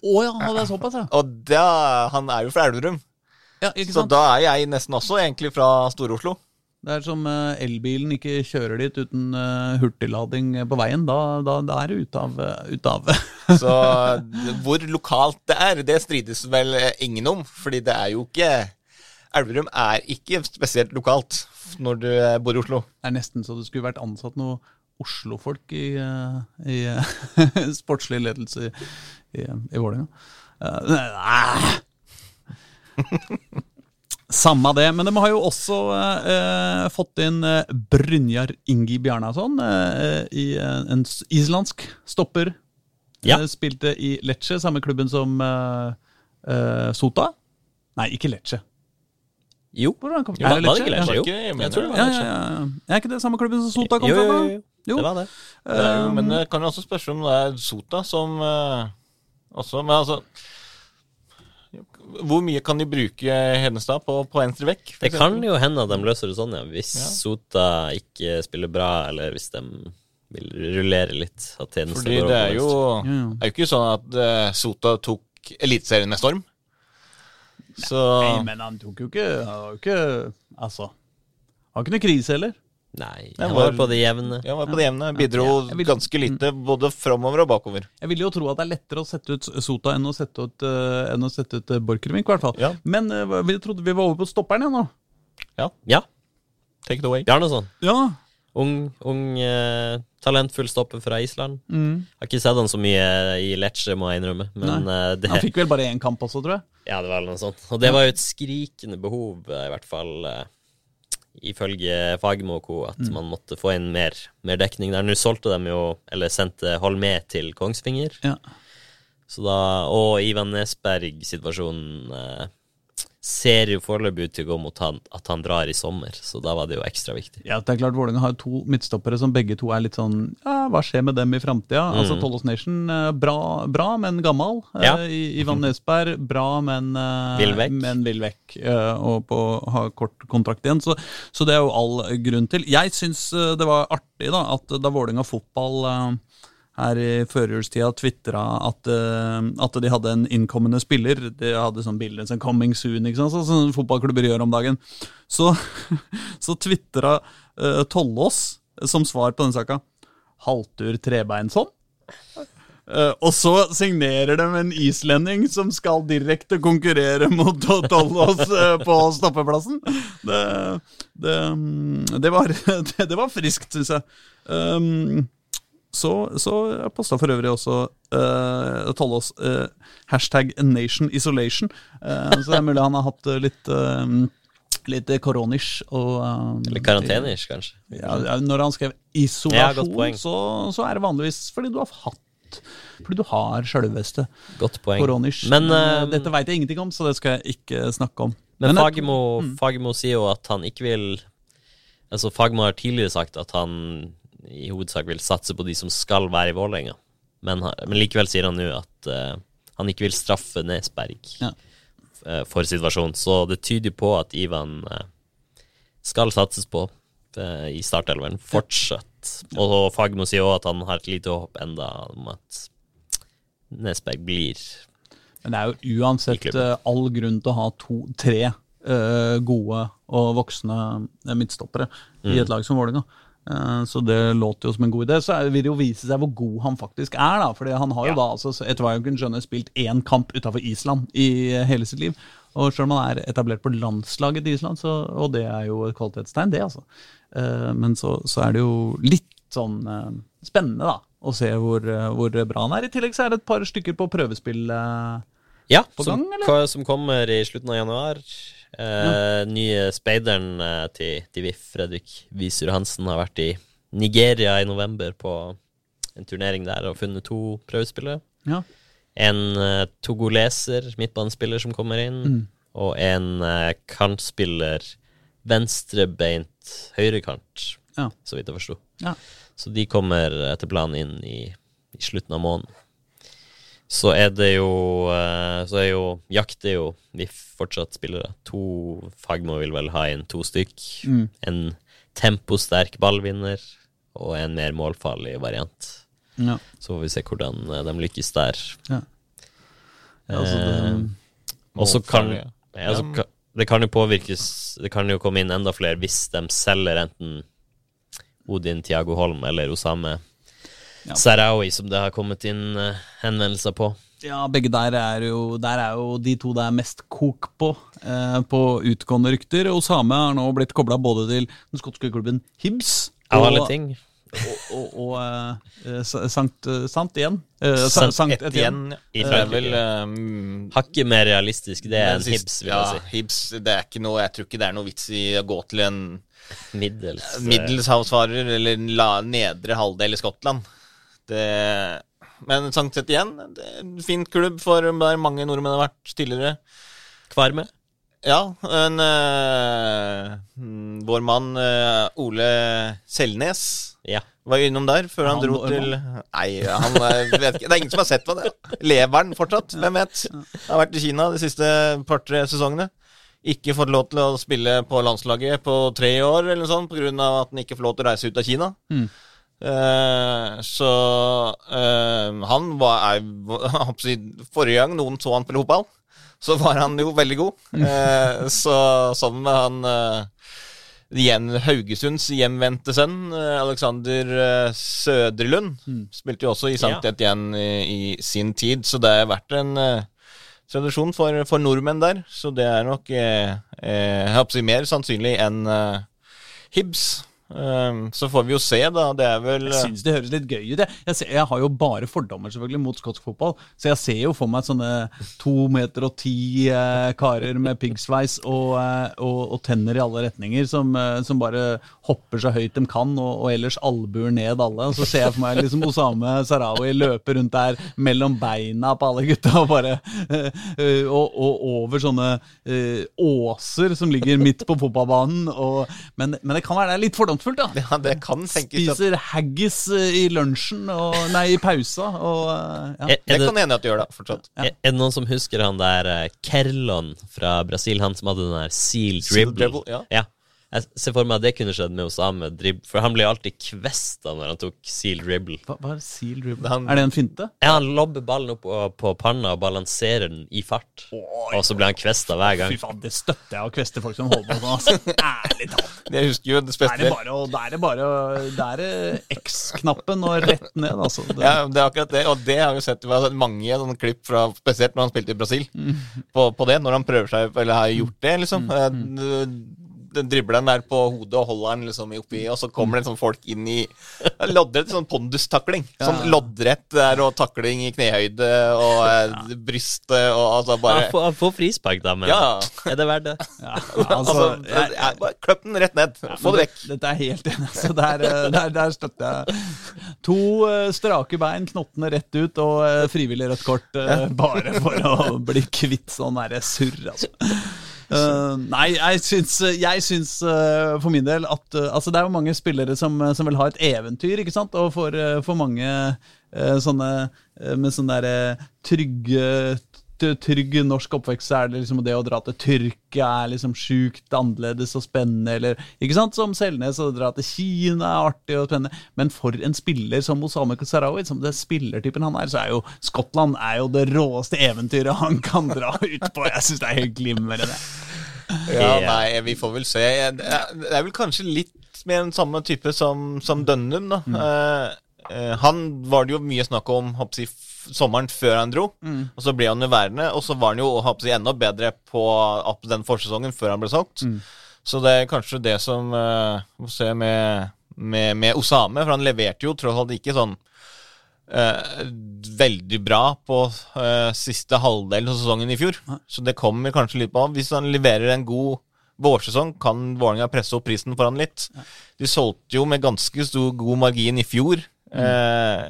Å ja, det er såpass, ja. Og da, han er jo fra Elverum, ja ikke så da er jeg nesten også egentlig fra Stor-Oslo. Det er som eh, elbilen ikke kjører dit uten eh, hurtiglading på veien. Da, da, da er det ute av, ut av. [LAUGHS] Så hvor lokalt det er, det strides vel eh, ingen om. Fordi det er jo ikke Elverum er ikke spesielt lokalt når du eh, bor i Oslo. Det er nesten så det skulle vært ansatt noe Oslo-folk i, eh, i eh, [LAUGHS] sportslig ledelse i, i, i Vålerenga. Eh, nei. Samme det, men de har jo også eh, fått inn eh, Brynjar Ingi Bjarnason eh, i eh, en islandsk stopper. Ja. Eh, spilte i Lecce, samme klubben som eh, eh, Sota. Nei, ikke Lecce. Jo. Hvordan kom Jo, var- var det ikke Lecce? Jo, jeg mener jeg tror det var Ja, ja, Lecce. ja. Er ikke det samme klubben som Sota kom Jo, fra? jo, jo, jo, jo. Det var det. Det jo, men kan jo også spørs om det er Sota som eh, også Men altså Hvor mye kan de bruke Hedenstad på, på venstre vekk? Det kan jo hende at de løser det sånn, ja. Hvis Ja. Sota ikke spiller bra, eller hvis de vil rullere litt. At Fordi går det er jo, er jo ikke sånn at uh, Sota tok Eliteserien med storm. Så Nei, men han tok jo ikke Han var jo ikke Altså Han har ikke noe krise heller. Nei, jeg var- var på det jevne. Jeg var på det jevne. Bidro Ja, vil- ganske lite, både framover og bakover. Jeg vil jo tro at det er lettere å sette ut Sota enn å sette ut, uh, enn å sette ut uh, Borchgrevink, i hvert fall. Ja. Men uh, vi trodde vi var over på stopperen igjen nå. Ja, Take it away. Bjarnason. Ja. Ung, ung uh, talentfull stopper fra Island. Mm. Har ikke sett han så mye i Lecce, må jeg innrømme. Men uh, det, Han fikk vel bare én kamp også, tror jeg. ja, det var noe sånt. Og det var jo et skrikende behov, uh, i hvert fall eh, ifølge Fagermo co., at Mm. man måtte få inn mer, mer dekning der. Nå solgte de jo, eller sendte Holmé til Kongsvinger. Ja. Så da, og Ivan Nesberg-situasjonen eh, ser jo foreløpig ut til å gå mot han, at han drar i sommer, så da var det jo ekstra viktig. Ja, det er klart Vålerenga har to midtstoppere som begge to er litt sånn Ja, hva skjer med dem i framtida? Altså Tollos Nation, eh, bra, bra, men gammel. Eh, Ja. Ivan Nesberg, bra, men uh, Vil vekk. Men vil vekk. eh, og på, ha kort kontrakt igjen. Så, så det er jo all grunn til. Jeg syns eh, det var artig da at da Vålerenga fotball eh, her i førjulstida tvitra at, eh, at de hadde en innkommende spiller. De hadde sånn bilde som 'coming soon', ikke sant? sånn fotballklubber gjør om dagen. Så, [LAUGHS] så tvitra uh, Tollås som svar på den saka 'Halvtur Trebeinsson'. Uh, og så signerer de en islending som skal direkte konkurrere mot [LAUGHS] Tollås uh, på stoppeplassen. Det, det, mm, det, var, [LAUGHS] det var friskt, syns jeg. Um, så, så posta for øvrig også uh, Tollås uh, hashtag Nation Isolation. Uh, så det er mulig han har hatt eh, litt uh, Litt koronish og eh, Eller karantenish, kanskje. ja, når han skrev isolasjon, så, så er det vanligvis fordi du har hatt Fordi du har sjølveste Koronisk koronish. Men, eh, eh, dette veit jeg ingenting om, så det skal jeg ikke snakke om. Men men Fagermo, Mm. Sier jo at han ikke vil Altså Fagermo har tidligere sagt at han i hovedsak vil satse på de som skal være i Vålerenga. Men, men likevel sier han nå at uh, han ikke vil straffe Nesberg Ja. uh, for situasjonen. Så det tyder på at Ivan uh, skal satses på i startelveren fortsatt. Og Fagmo sier òg at han har et lite håp enda om at Nesberg blir Men det er jo uansett all grunn til å ha to-tre eh, gode og voksne midtstoppere midtstoppere i Mm. et lag som Vålerenga. Eh, så det låter jo som en god idé. Så vil det jo vise seg hvor god han faktisk er. da, fordi han har jo Ja. da, altså, etter hva jeg kunne skjønne, spilt én kamp utafor Island i eh, hele sitt liv. Og selv om han er etablert på landslaget til Island, så, og det er jo et kvalitetstegn, det, altså. Eh, men så, så er det jo litt sånn spennende, da. å se hvor, hvor bra han er. I tillegg så er det et par stykker på prøvespill. Eh, Ja, som, gang, eller? som kommer i slutten av januar. Eh, Nye speideren eh, til, til VIF, Fredrik Visur Hansen, har vært i Nigeria i november på en turnering der og funnet to prøvespillere. Ja. En uh, togoleser, midtbanespiller, som kommer inn, Mm. og en eh, kantspiller, venstrebeint høyrekant, Ja. så vidt jeg forsto. Ja. Så de kommer etter planen inn i, i slutten av måneden. Så er det jo eh, Så er jo jakter jo vi fortsatt spillere. To Fagmo vil vel ha inn to stykk. Mm. En temposterk ballvinner og en mer målfarlig variant. Ja. Så får vi se hvordan eh, de lykkes der. Ja. Ja, altså det, Eh, Og så kan ja, kan- Det kan jo påvirkes Det kan jo komme inn enda flere hvis de selger enten Odin Tiago Holm eller Osame Ja. Sarawi, som det har kommet inn eh, henvendelser på. ja, begge der er jo Der er jo de to det er mest kok på, eh, på utgående rykter. Osame har nå blitt kobla både til den skotske klubben Hibs og, alle ting. og, og, og eh, S- Sankt eh, Sant igjen. Eh, Sankt, Sant Sankt Etienne. Ja. Vel um, Hakket mer realistisk det er enn Hibs, vil ja, jeg si. Hibs, det er ikke noe Jeg tror ikke det er noe vits i å gå til en Middels. middels eller la, nedre halvdel i Skottland. Det Men sett igjen, det er en fint klubb for der mange nordmenn har vært tidligere. Kvarme. Ja, en mm, Vår mann eh, Ole Selnes Ja. var innom der før han, Han dro til Nei, han vet ikke. Det er ingen som har sett på det. Lever han fortsatt? Hvem vet? Han Har vært i Kina de siste par-tre sesongene. Ikke fått lov til å spille på landslaget på tre år eller noe sånt pga. at han ikke får lov til å reise ut av Kina. Mm. Eh, så uh, han var [LAUGHS] jeg Forrige gang noen så han spille fotball, så var han jo veldig god. Uh, så sammen med han igjen Haugesunds hjemvendte sønn, Alexander Søderlund, Søderlund, spilte jo også i Sankt Ja. igjen i, i sin tid, så det har vært en tradisjon for, for nordmenn der. Så det er nok eh, eh, jeg håper å si mer sannsynlig enn eh, Hibs. Um, så får vi jo se, da. Det er vel Jeg syns det høres litt gøy ut. Jeg, jeg, ser, jeg har jo bare fordommer selvfølgelig mot skotsk fotball, så jeg ser jo for meg sånne to meter og ti eh, karer med piggsveis og, eh, og, og tenner i alle retninger som, eh, som bare hopper så høyt de kan, og, og ellers albuer ned alle. Og så ser jeg for meg liksom Osame Sarawi løpe rundt der mellom beina på alle gutta og bare eh, og, over sånne åser som ligger midt på fotballbanen. Men, men det kan være det er litt fordomsfullt, da. Ja, det kan tenkes at Spiser haggis eh, i lunsjen, og, nei, i pausa. Og, eh, ja. Er, Det er, det, kan hende at du gjør, da. Fortsatt. er, er det noen som husker han der eh, Kerlon fra Brasil, han som hadde den der seal Seal dribble? dribble, ja. Jeg ser for meg at det kunne skjedd med Osame Drib, for han ble alltid kvesta når han tok seal dribble. Hva, hva er seal dribble? Han- Er det en finte? Ja, han lobber ballen opp på, på panna og balanserer den i fart. Og så blir han kvesta hver gang. Fy faen, det støtter jeg å kveste folk som holder på sånn. Altså. [LAUGHS] Ærlig talt. Jeg husker jo det Da er det bare å- er det bare å- er det X-knappen og rett ned, altså. Det, ja, det er akkurat det, og det har vi sett vi har sett mange sånne klipp fra Spesielt når han spilte i Brasil. På, på det, når han prøver seg Eller har gjort det, liksom. Eh, Den dribler den der på hodet og holder den liksom oppi, og så kommer det sånn folk inn i Loddrett sånn pondustakling. Sånn loddrett der og takling i knehøyde og eh, brystet og altså bare ja, Få, frispark, da, men Ja. er det verdt det? ja, Altså, altså, jeg, ja, bare Kløpp den rett ned. Få det vekk. Dette er helt enig. Altså, der, eh, der, der støtter jeg. To eh, strake bein, knottene rett ut, og eh, frivillig rødt kort. eh, Bare for å bli kvitt sånn derre surr, altså. Eh, nei, jeg syns, jeg syns uh, for min del at uh, Altså, det er jo mange spillere som, som vil ha et eventyr, ikke sant? Og for, for mange sånne med sånne der, trygge Trygg norsk oppvekst, så er det liksom det å dra til Tyrkia er liksom sjukt annerledes og spennende, eller Ikke sant? Som Selnes, å dra til Kina er artig og spennende. Men for en spiller som Osame Sarawi, som det spillertypen han er, så er jo Skottland er jo det råeste eventyret han kan dra ut på. Jeg syns det er helt glimrende. Ja, Ja. nei, vi får vel se. Det er, vel kanskje litt med den samme type som, som Dønnum, da. Eh, eh, han var det jo mye snakk om hoppsi, sommeren før han dro, og så ble han jo værende. Og så var han jo hoppsi, enda bedre på den forsesongen før han ble solgt. Så det er kanskje det som uh, Må se med, med, med Osame, for han leverte jo tross alt ikke sånn uh, veldig bra på uh, siste halvdel av sesongen i fjor. Så det kommer kanskje litt på. Hvis han leverer en god vårsesong, kan Vålerenga presse opp prisen for han litt. De solgte jo med ganske stor god margin i fjor. Eh,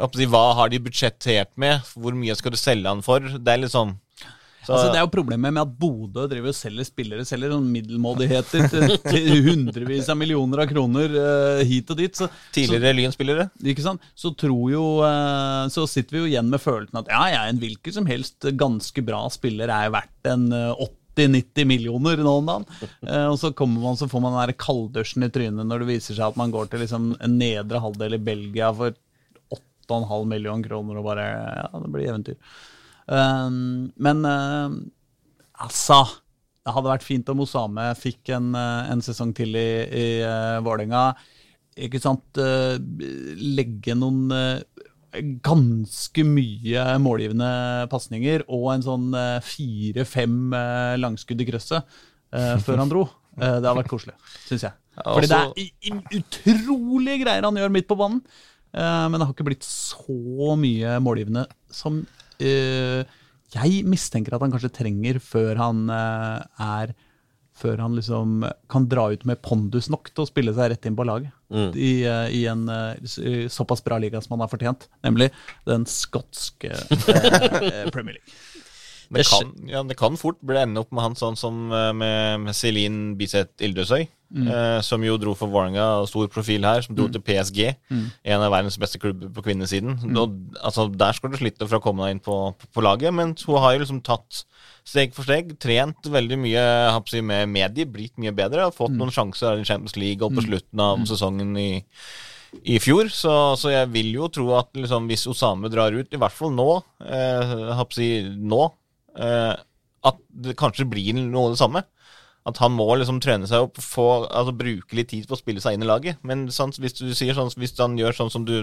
å si, hva har de budsjettert med? Hvor mye skal du selge han for? Det er litt sånn så, Altså, det er jo problemet med at Bodø driver og selger spillere, selger sånn middelmådigheter til, til hundrevis av millioner av kroner uh, hit og dit. Så, Tidligere Lyn-spillere. ikke sant? Så tror jo uh, Så sitter vi jo igjen med følelsen at ja, ja, en hvilken som helst ganske bra spiller er verdt en eh, 80-90 millioner nå om dagen. Eh, og så kommer man, så får man den kalddusjen i trynet når det viser seg at man går til liksom en nedre halvdel i Belgia for 8,5 millioner kroner og bare Ja, det blir eventyr. Um, men uh, altså Det hadde vært fint om Osame fikk en, uh, en sesong til i, i Vålerenga. Ikke sant? Legge noen ganske mye målgivende pasninger og en sånn uh, fire-fem uh, langskudd i krysset uh, før han dro. Det har vært koselig, syns jeg. Fordi det er i, utrolige greier han gjør midt på banen. Men det har ikke blitt så mye målgivende som jeg mistenker at han kanskje trenger før han er Før han liksom kan dra ut med pondus nok til å spille seg rett inn på laget. I, uh, I en uh, såpass bra liga som han har fortjent, nemlig den skotske uh, [LAUGHS] Premier League. Det kan, ja, det kan fort bli ende opp med han sånn som eh, med, med Celine Biseth Ildresøy, eh, som jo dro for Vålerenga, stor profil her, som dro til PSG, en av verdens beste klubber på kvinnesiden. Da, altså, der skal du slite for å komme deg inn på, på, på laget, men hun har jo liksom tatt steg for steg, trent veldig mye si, med medier, blitt mye bedre, og fått noen sjanser i Champions League og på slutten av sesongen i i fjor, så, så jeg vil jo tro at liksom, hvis Osame drar ut, i hvert fall nå, eh, si nå, at det kanskje blir noe av det samme. At han må liksom trene seg opp, få, altså bruke litt tid på å spille seg inn i laget. Men sånn, hvis du sier sånn, hvis han gjør sånn som du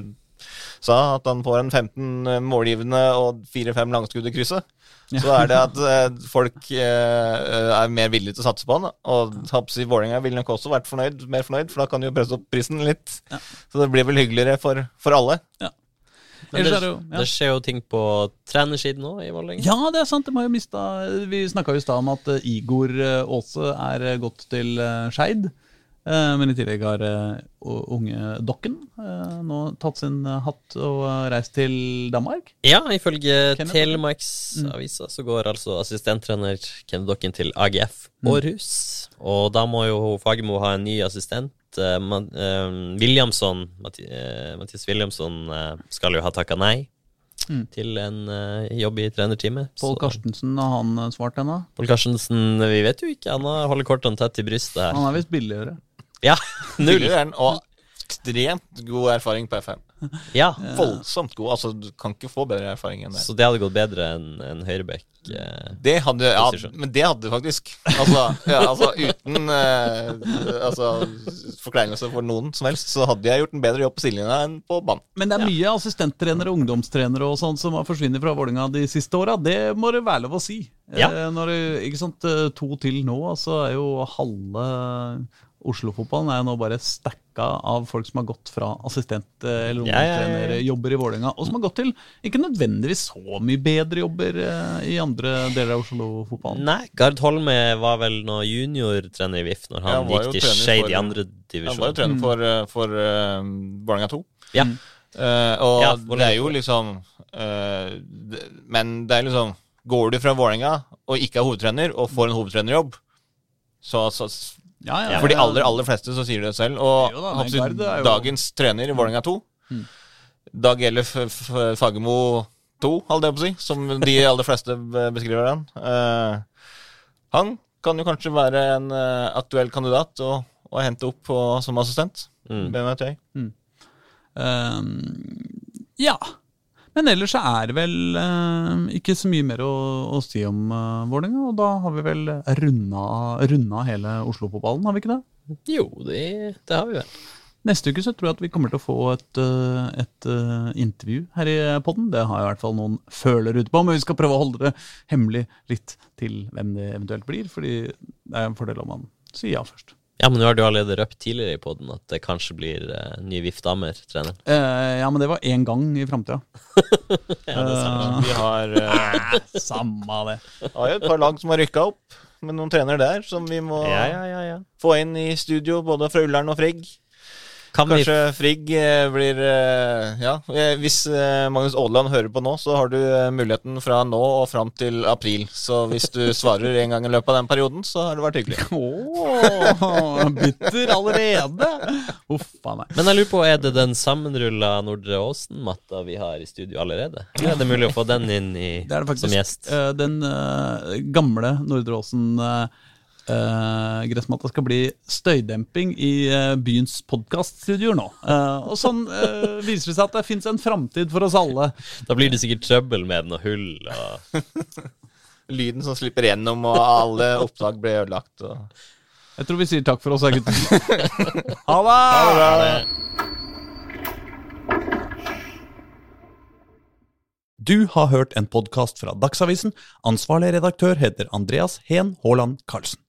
sa, at han får en 15 målgivende og 4-5 langskudd i krysset, så er det at eh, folk eh, er mer villige til å satse på han. Og Haps i Vålerenga ville nok også vært fornøyd, mer fornøyd, for da kan de jo presse opp prisen litt. Så det blir vel hyggeligere for, for alle. Men det, det jo ja. det skjer jo ting på trenersiden òg i Vålerenga. Ja, det er sant. De har jo mista vi snakka i stad om at eh, Igor eh, Aase er eh, gått til Skeid. Men i tillegg har unge Dokken nå tatt sin hatt og reist til Danmark. Ja, ifølge Telemarksavisa så går altså assistenttrener Ken Dokken til AGF Århus. Og da må jo Fagermo ha en ny assistent. Eh, eh, Williamson, Mathi- eh, Mathias Williamson skal jo ha takka nei til en uh, jobb i trenerteamet. Pål Karstensen, har han svart ennå? Pål Karstensen, vi vet jo ikke. Han holder kortene tett i brystet her. Han er visst billigere. Ja, null. Og ekstremt god erfaring på FM. Ja. [LAUGHS] Voldsomt god. Altså, du kan ikke få bedre erfaring enn det. Så det hadde gått bedre enn en Høyrebekk. eh. Det hadde, ja, men det hadde du faktisk. Altså, ja, altså uten eh, altså, forkleinelse for noen som helst, så hadde jeg gjort en bedre jobb på sidelinja enn på banen. Men det er mye assistenttrenere og ungdomstrenere og sånt som har forsvunnet fra Vålerenga de siste åra. Det må det være lov å si. Ja. Eh, Når det, ikke sant, eh, To til nå, så er jo halve Oslo-fotballen er jo nå bare stacka av folk som har gått fra assistent- eh, eller ungdomstrenerjobber i Vålerenga, og som har gått til ikke nødvendigvis så mye bedre jobber eh, i andre deler av Oslo-fotballen. Nei, Gard Holme var vel nå juniortrener i VIF når han gikk til Skeid i andre Han var jo trener for, eh, for uh, Vålerenga 2. Ja. Uh, og Ja, det er jo liksom uh, det, Men det er liksom Går du fra Vålerenga og ikke er hovedtrener, og får en hovedtrenerjobb, så, så Ja, ja, For de aller aller fleste så sier det selv. Og Jo da, absolutt er jo- dagens trener i Vålerenga 2, Dag Ellef Fagermo 2, holdt jeg på å si, som de aller fleste beskriver han. uh, han kan jo kanskje være en uh, aktuell kandidat å, å hente opp på, som assistent. Mm. Vet jeg. Ehm, ja. Men ellers så er det vel eh, ikke så mye mer å, å si om eh, Vålerenga. Og da har vi vel runda, runda hele Oslo-fotballen, har vi ikke det? Jo, det, det har vi vel. Neste uke så tror jeg at vi kommer til å få et, uh, et uh, intervju her i podden. Det har jeg i hvert fall noen føler ute på, men vi skal prøve å holde det hemmelig litt til hvem det eventuelt blir. Fordi det er en fordel om man sier ja først. Ja, men nå har du allerede røpt tidligere i poden at det kanskje blir uh, ny VIF damer-trener. Eh, ja, men det var én gang i framtida. [LAUGHS] Ja, det stemmer. Vi har, uh, [LAUGHS] Samme det. har jo et par lag som har rykka opp, med noen trenere der som vi må Ja, ja, ja, ja. få inn i studio, både fra Ullern og Frigg. Kan vi Kanskje Frigg eh, blir eh, Ja, eh, hvis Magnus Aadland hører på nå, så har du muligheten fra nå og fram til april. Så hvis du [LAUGHS] svarer en gang i løpet av den perioden, så har det vært hyggelig. Åh, bitter allerede! Uff a meg. Men jeg lurer på, er det den sammenrulla Nordre Åsen-matta vi har i studio allerede? Eller er det mulig å få den inn i, Det er det faktisk. som gjest? Den gamle Nordre Åsen eh, eh, gressmatta skal bli støydemping i uh, byens podkaststudioer nå. Uh, og sånn uh, viser det seg at det fins en framtid for oss alle. Da blir det sikkert trøbbel med noe hull og [LAUGHS] Lyden som slipper gjennom, og alle opptak blir ødelagt. Og... Jeg tror vi sier takk for oss, da, gutter. [LAUGHS] ha det! Du har hørt en podkast fra Dagsavisen. Ansvarlig redaktør heter Andreas Heen Haaland Karlsen.